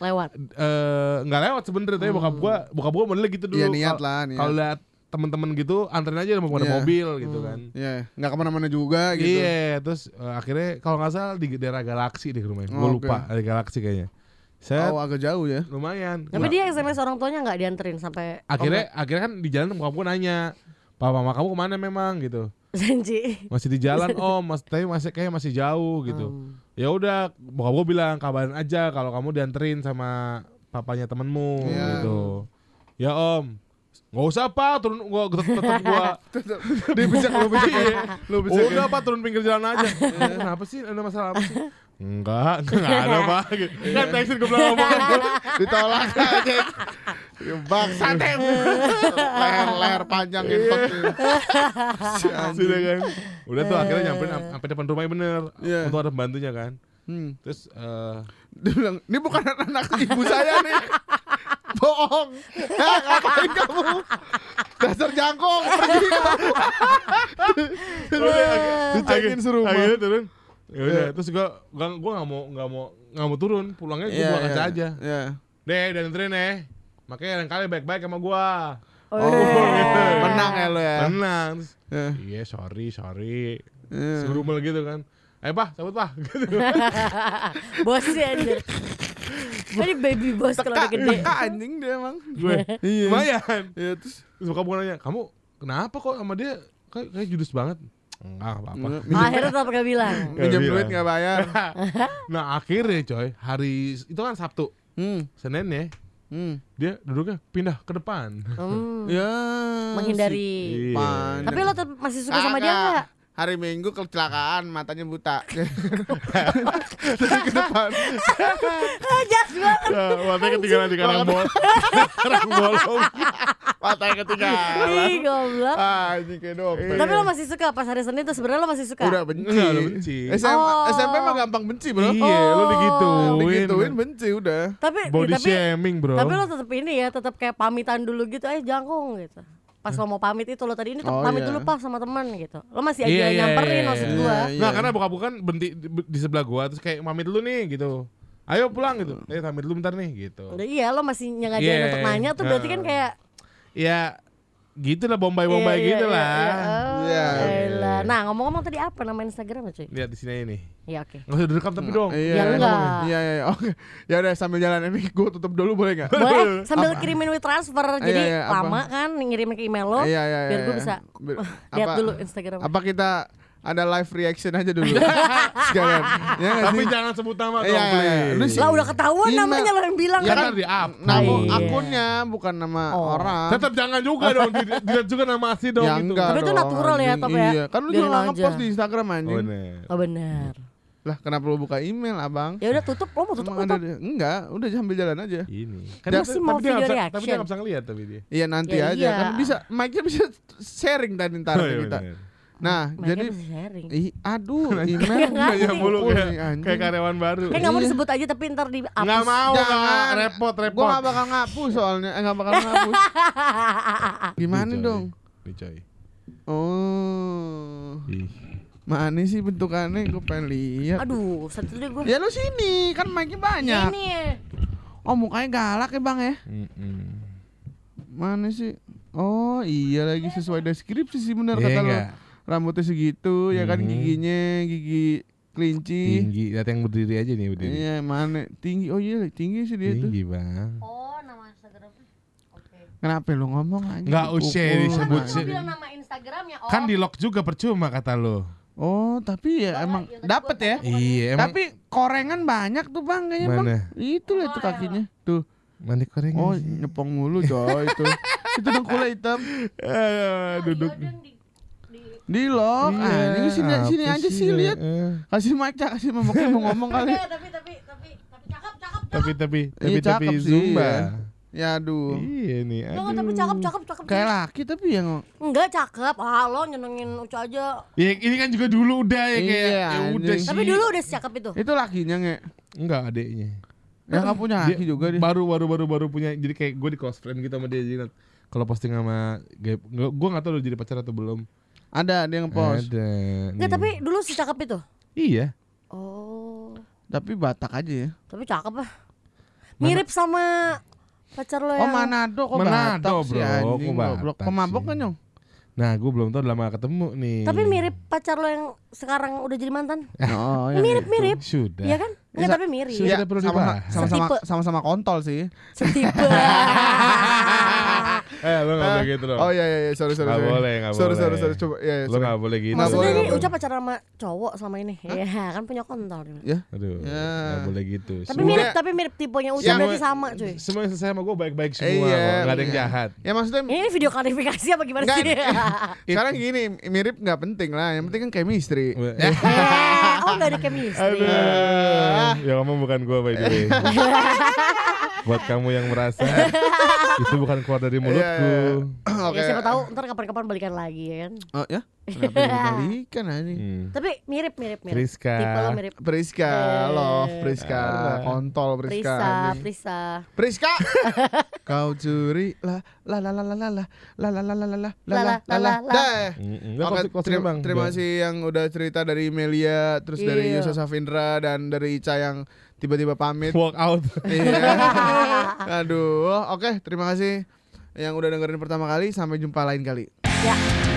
Speaker 2: Lewat.
Speaker 4: eh nggak lewat sebenernya. Tapi bokap gue, bokap gue modelnya gitu dulu.
Speaker 1: Iya niat
Speaker 4: Kal-
Speaker 1: lah niat.
Speaker 4: Kalau lihat temen-temen gitu, anterin aja mau pada
Speaker 1: Iya.
Speaker 4: mobil gitu kan.
Speaker 1: Iya, nggak ke mana-mana juga gitu.
Speaker 4: Iya, terus eh, akhirnya kalau nggak salah di daerah Galaksi deh rumahnya. Gue
Speaker 1: Oh,
Speaker 4: lupa,
Speaker 1: oke.
Speaker 4: ada Galaksi kayaknya. Saya
Speaker 1: Oh agak jauh ya.
Speaker 4: lumayan.
Speaker 2: Tapi dia SMS orang tuanya nggak dianterin sampai
Speaker 4: akhirnya akhirnya kan di jalan bokap gue nanya, "Papa mama kamu ke mana memang?" gitu.
Speaker 2: Janji.
Speaker 4: Masih di jalan om, mas tapi masih kayak masih jauh gitu.
Speaker 2: Hmm.
Speaker 4: Ya udah, bokap gue bilang kabarin aja kalau kamu dianterin sama papanya temenmu
Speaker 1: Iya.
Speaker 4: gitu. Ya om, nggak usah pak, turun gua tetep, tetep gua. [laughs]
Speaker 1: Dia bisa lu bisa lu bisa.
Speaker 4: Udah pak turun pinggir jalan aja. Eh, [laughs] Kenapa sih? Ada masalah apa sih? Enggak, [laughs] enggak ada [laughs] pak. Kan tekstin gue bilang ngomong. [laughs]
Speaker 1: ditolak aja. Ya. Leher-leher panjang entot. Si anjing.
Speaker 4: Sudah kan. Udah tuh akhirnya nyamperin am- sampai depan rumahnya bener.
Speaker 1: Iya.
Speaker 4: Untuk ada pembantunya kan.
Speaker 1: Hmm.
Speaker 4: Terus eh
Speaker 1: Dia bilang, ini bukan anak ibu saya nih. Bohong. Hah, ngapain kamu? Dasar jangkung. Pergi. Dicekin serumah.
Speaker 4: Akhirnya turun. Ya udah,
Speaker 1: Iya.
Speaker 4: terus gua gua gua enggak mau enggak mau enggak mau turun, pulangnya gua buang
Speaker 1: iya,
Speaker 4: kaca aja.
Speaker 1: Iya.
Speaker 4: Deh, dan anterin ya. Makanya lain kali baik-baik sama gua.
Speaker 1: Oh,
Speaker 4: gitu.
Speaker 1: menang ya lo ya.
Speaker 4: Tenang. Terus,
Speaker 1: Iya.
Speaker 4: Iya, sorry, sorry.
Speaker 1: Iya.
Speaker 4: Serumel gitu kan. Ayo, Pak, cabut, Pak. [laughs] Gitu. [laughs]
Speaker 2: Bosnya anjir. Ini baby boss kalau udah gede.
Speaker 1: teka anjing dia emang.
Speaker 4: Gue.
Speaker 1: Iya.
Speaker 4: Lumayan.
Speaker 1: Iya terus.
Speaker 4: Terus bokap gue nanya, "Kamu kenapa kok sama dia kayak, kayak judes banget?" Enggak, nggak apa-apa.
Speaker 2: Akhirnya tetap gak bilang. [laughs]
Speaker 1: Minjem
Speaker 4: bilang.
Speaker 1: duit nggak bayar. [laughs]
Speaker 4: nah, akhirnya coy, hari itu kan Sabtu.
Speaker 1: Hmm.
Speaker 4: Senin ya,
Speaker 1: Hmm.
Speaker 4: dia duduknya pindah ke depan.
Speaker 2: Hmm.
Speaker 1: Ya.
Speaker 2: Menghindari.
Speaker 4: Iya.
Speaker 1: Pan-
Speaker 2: Tapi lo tetap masih suka sama dia enggak?
Speaker 1: Hari Minggu kecelakaan matanya buta. [laughs] Jadi ke depan.
Speaker 2: Jas banget.
Speaker 4: Nah, matanya ketinggalan di karang bol. [laughs] karang bolong.
Speaker 1: Matanya ketinggalan.
Speaker 2: Ih, goblok.
Speaker 1: Ah, ini kayak dompet.
Speaker 2: Tapi lo masih suka pas hari Senin tuh sebenarnya lo masih suka.
Speaker 1: udah benci.
Speaker 4: Enggak, udah benci.
Speaker 1: SMA,
Speaker 2: Oh.
Speaker 1: SMP mah gampang benci, Bro.
Speaker 4: Iya, lu digituin.
Speaker 1: Digituin benci udah.
Speaker 2: Tapi
Speaker 4: Body
Speaker 2: tapi
Speaker 4: shaming, bro.
Speaker 2: tapi lo tetap ini ya, tetap kayak pamitan dulu gitu, eh jangkung gitu. Pas lo mau pamit itu lo tadi ini
Speaker 1: Oh,
Speaker 2: pamit
Speaker 1: iya.
Speaker 2: dulu pas sama teman gitu. Lo masih aja
Speaker 4: Iya, iya,
Speaker 2: nyamperin
Speaker 4: iya,
Speaker 2: maksud
Speaker 4: iya.
Speaker 2: gua.
Speaker 1: Iya.
Speaker 4: Nah, karena bokap gue kan berhenti di, sebelah gua terus kayak pamit dulu nih gitu. Ayo pulang gitu. Eh, pamit dulu bentar nih gitu.
Speaker 2: Udah iya lo masih nyengajain
Speaker 4: Iya.
Speaker 2: untuk nanya tuh berarti kan
Speaker 4: Nah.
Speaker 2: kayak
Speaker 4: Ya gitu lah bombay-bombay
Speaker 2: Iya,
Speaker 4: gitu
Speaker 2: iya,
Speaker 4: lah.
Speaker 2: iya, iya. Oh,
Speaker 1: Iya.
Speaker 2: elah. Nah, ngomong-ngomong tadi apa nama Instagram cuy?
Speaker 4: Lihat di sini ini.
Speaker 2: Ya oke.
Speaker 4: Nggak usah direkam tapi dong.
Speaker 1: Iya,
Speaker 2: Ya enggak.
Speaker 1: Iya, iya, iya. Oke. Ya udah sambil jalan ini gue tutup dulu boleh enggak?
Speaker 2: Boleh sambil kirimin WeTransfer jadi
Speaker 1: Iya, iya, apa?
Speaker 2: lama kan ngirimin ke email lo.
Speaker 1: Iya, iya,
Speaker 2: biar
Speaker 1: iya,
Speaker 2: gue
Speaker 1: iya.
Speaker 2: bisa lihat
Speaker 1: apa-
Speaker 2: dulu Instagram.
Speaker 1: Apa kita ada live reaction aja dulu? [laughs] Sekalian. Ya
Speaker 4: Tapi
Speaker 1: sih?
Speaker 4: jangan sebut nama
Speaker 1: Iya,
Speaker 4: dong,
Speaker 1: iya, iya.
Speaker 4: please.
Speaker 1: Lu sih-
Speaker 2: Lah udah ketahuan
Speaker 1: Email.
Speaker 2: namanya lo yang bilang
Speaker 4: Ya
Speaker 2: kan.
Speaker 4: kan di up.
Speaker 1: Nama
Speaker 2: Iya.
Speaker 1: akunnya bukan nama
Speaker 2: Oh.
Speaker 1: orang.
Speaker 4: Tetap jangan juga [laughs] dong. Dilihat juga nama asli dong
Speaker 1: ya
Speaker 4: gitu.
Speaker 2: Tapi itu natural ya. Top ya?
Speaker 1: Iya, kan lu juga ngepost di Instagram
Speaker 4: Oh,
Speaker 1: anjing.
Speaker 4: bener.
Speaker 2: Oh benar.
Speaker 1: lah kenapa lu buka email, Abang?
Speaker 2: Ya udah tutup lo mau tutup
Speaker 1: Emang ada enggak, udah sambil jalan aja.
Speaker 4: Ini.
Speaker 2: Kan masih mau
Speaker 4: tapi dia nggak
Speaker 2: video
Speaker 4: bisa- Tapi
Speaker 2: reaction.
Speaker 4: dia nggak bisa ngeliat tapi dia.
Speaker 1: Iya nanti
Speaker 2: Ya,
Speaker 1: aja
Speaker 2: iya.
Speaker 1: kan bisa mic-nya bisa sharing tadi ntar
Speaker 4: Oh, iya,
Speaker 1: kita.
Speaker 4: bener.
Speaker 1: Nah,
Speaker 2: Mereka
Speaker 1: jadi ih aduh, [laughs] email
Speaker 4: Nanya mulu kayak, kayak karyawan baru.
Speaker 2: Kayak nggak mau
Speaker 1: Iya.
Speaker 2: disebut aja tapi ntar di hapus.
Speaker 4: Nggak mau,
Speaker 1: Jangan.
Speaker 4: nggak repot,
Speaker 1: Gua
Speaker 4: repot.
Speaker 1: gak bakal ngapus soalnya, eh gak bakal ngapus. [laughs] Gimana
Speaker 4: Nih, coy.
Speaker 1: dong?
Speaker 4: Nih, coy.
Speaker 1: Oh,
Speaker 4: Ih.
Speaker 1: mana sih bentukannya? Gue pengen lihat.
Speaker 2: Aduh, satu deh gue.
Speaker 1: Ya lu sini, kan mic-nya banyak.
Speaker 2: Ini ya.
Speaker 1: Oh mukanya galak ya bang ya?
Speaker 4: Mm-mm.
Speaker 1: Mana sih? Oh iya lagi sesuai deskripsi sih bener
Speaker 4: Iya
Speaker 1: kata lu. Rambutnya segitu, ya kan
Speaker 4: Hmm.
Speaker 1: giginya gigi kelinci.
Speaker 4: Tinggi, lihat yang berdiri aja nih berdiri.
Speaker 1: Iya mana tinggi? Oh iya tinggi sih dia tuh.
Speaker 4: Tinggi bang.
Speaker 2: Oh, nama Instagramnya. Oke.
Speaker 1: Kenapa lu ngomong aja?
Speaker 4: Nggak usah disebut
Speaker 2: Kan
Speaker 4: sih.
Speaker 2: lu bilang nama Instagramnya. Oh.
Speaker 4: Kan di lock juga percuma kata lo.
Speaker 1: Oh tapi ya
Speaker 2: Enggak,
Speaker 1: emang ya.
Speaker 2: tanya bukan
Speaker 4: Iya emang.
Speaker 1: Tapi korengan banyak tuh bang kayaknya bang. Itu lah itu
Speaker 2: Oh,
Speaker 1: kakinya. Tuh.
Speaker 4: Mana koreng?
Speaker 1: Oh nyepong mulu coy itu. [laughs] itu dengkulnya hitam.
Speaker 4: Eh, duduk.
Speaker 2: Iya, Deng, di- di-
Speaker 1: Di lock. ah, ini sini sini aja sih lihat.
Speaker 4: eh.
Speaker 1: Kasih mic Cak, kasih momoknya mau ngomong kali.
Speaker 2: Tapi tapi tapi tapi cakep cakep.
Speaker 4: Tapi tapi tapi
Speaker 1: Iya,
Speaker 4: tapi
Speaker 1: cakep sih,
Speaker 4: Zumba.
Speaker 1: ya. Ya aduh.
Speaker 4: Iya nih.
Speaker 2: Jangan
Speaker 4: aduh.
Speaker 2: tapi cakep cakep cakep.
Speaker 1: Kayak laki tapi yang
Speaker 2: Enggak cakep. Ah lo nyenengin Uca aja.
Speaker 4: Ya, ini kan juga dulu udah ya kayak
Speaker 1: Iya,
Speaker 4: ya udah sih.
Speaker 2: Tapi dulu udah secakep itu.
Speaker 1: itu lakinya nge.
Speaker 4: enggak adeknya.
Speaker 1: Ya nggak punya
Speaker 4: Dia
Speaker 1: laki juga dia.
Speaker 4: Baru baru baru baru punya jadi kayak gue di close friend gitu sama dia jadi kalau posting sama gue nggak tahu udah jadi pacar atau belum.
Speaker 1: Ada dia ngepost.
Speaker 4: Ada.
Speaker 2: Enggak tapi dulu secakep itu.
Speaker 4: iya.
Speaker 2: Oh.
Speaker 1: Tapi Batak aja ya.
Speaker 2: Tapi cakep ah. Mirip sama pacar lo
Speaker 1: Oh
Speaker 2: yang
Speaker 1: Manado kok
Speaker 4: Manado,
Speaker 1: Batak sih
Speaker 4: bro.
Speaker 1: anjing
Speaker 4: Kok
Speaker 1: goblok.
Speaker 4: Batak
Speaker 1: Pemabok
Speaker 4: sih?
Speaker 1: kan nyong?
Speaker 4: Nah, gue belum tahu udah lama ketemu nih.
Speaker 2: Tapi mirip pacar lo yang sekarang udah jadi mantan. [laughs]
Speaker 1: Oh,
Speaker 2: Mirip-mirip.
Speaker 4: Sudah.
Speaker 2: Iya kan? Enggak
Speaker 1: Bisa-
Speaker 2: tapi mirip.
Speaker 4: Sudah
Speaker 1: Ya,
Speaker 4: perlu
Speaker 1: sama
Speaker 4: dibahas.
Speaker 1: sama sama sama sama kontol sih.
Speaker 2: Setipe. [laughs]
Speaker 4: Eh, lo gak boleh gitu dong.
Speaker 1: Oh iya iya iya sorry sorry.
Speaker 4: Nggak
Speaker 1: sorry.
Speaker 4: boleh, nggak
Speaker 1: sorry,
Speaker 4: boleh.
Speaker 1: Sorry sorry coba ya. ya,
Speaker 4: Lo
Speaker 1: sorry.
Speaker 4: gak boleh gitu.
Speaker 2: Maksudnya
Speaker 1: boleh,
Speaker 2: ini
Speaker 1: nggak
Speaker 2: Uca pacaran sama cowok selama ini. Iya, kan punya kontol.
Speaker 1: Ya.
Speaker 4: Aduh,
Speaker 1: Ya.
Speaker 4: gak boleh gitu.
Speaker 2: Tapi
Speaker 4: Semua-
Speaker 2: mirip, tapi mirip tipenya Uca
Speaker 1: Yang-
Speaker 2: berarti sama, cuy.
Speaker 4: Semua yang selesai sama gue baik-baik semua
Speaker 1: Iya,
Speaker 4: kok, Gak ada yang
Speaker 1: iya.
Speaker 4: jahat
Speaker 1: Ya maksudnya
Speaker 2: Ini video klarifikasi apa gimana sih? [laughs]
Speaker 1: sekarang gini mirip nggak penting lah. Yang penting kan chemistry.
Speaker 2: Eh, oh enggak ada chemistry.
Speaker 1: Ah.
Speaker 4: Yang ngomong bukan gue by the way [laughs] Buat kamu yang merasa Itu bukan keluar dari mulutku
Speaker 1: Oke.
Speaker 2: Ya siapa tahu ntar kapan-kapan balikan lagi ya kan.
Speaker 1: Oh ya? Kenapa dibalikan anjing?
Speaker 4: hmm.
Speaker 2: Tapi mirip mirip mirip.
Speaker 4: Friska.
Speaker 2: Tipe lo mirip.
Speaker 1: Priska,
Speaker 2: Eh.
Speaker 1: love Priska, kontol Priska.
Speaker 2: Prisa,
Speaker 1: anjing.
Speaker 2: Prisa.
Speaker 1: Priska. Kau curi la la la la la la la la la la la la la la
Speaker 2: La, la,
Speaker 1: la la
Speaker 2: la, la.
Speaker 4: Mm,
Speaker 1: Oke, terima, kasih yang udah cerita dari Melia, terus dari
Speaker 2: Iya.
Speaker 1: Yusuf Safindra dan dari Ica yang tiba-tiba pamit.
Speaker 4: Walk out
Speaker 1: Iya. [laughs] Aduh, oke, terima kasih yang udah dengerin pertama kali. Sampai jumpa lain kali.
Speaker 2: Ya.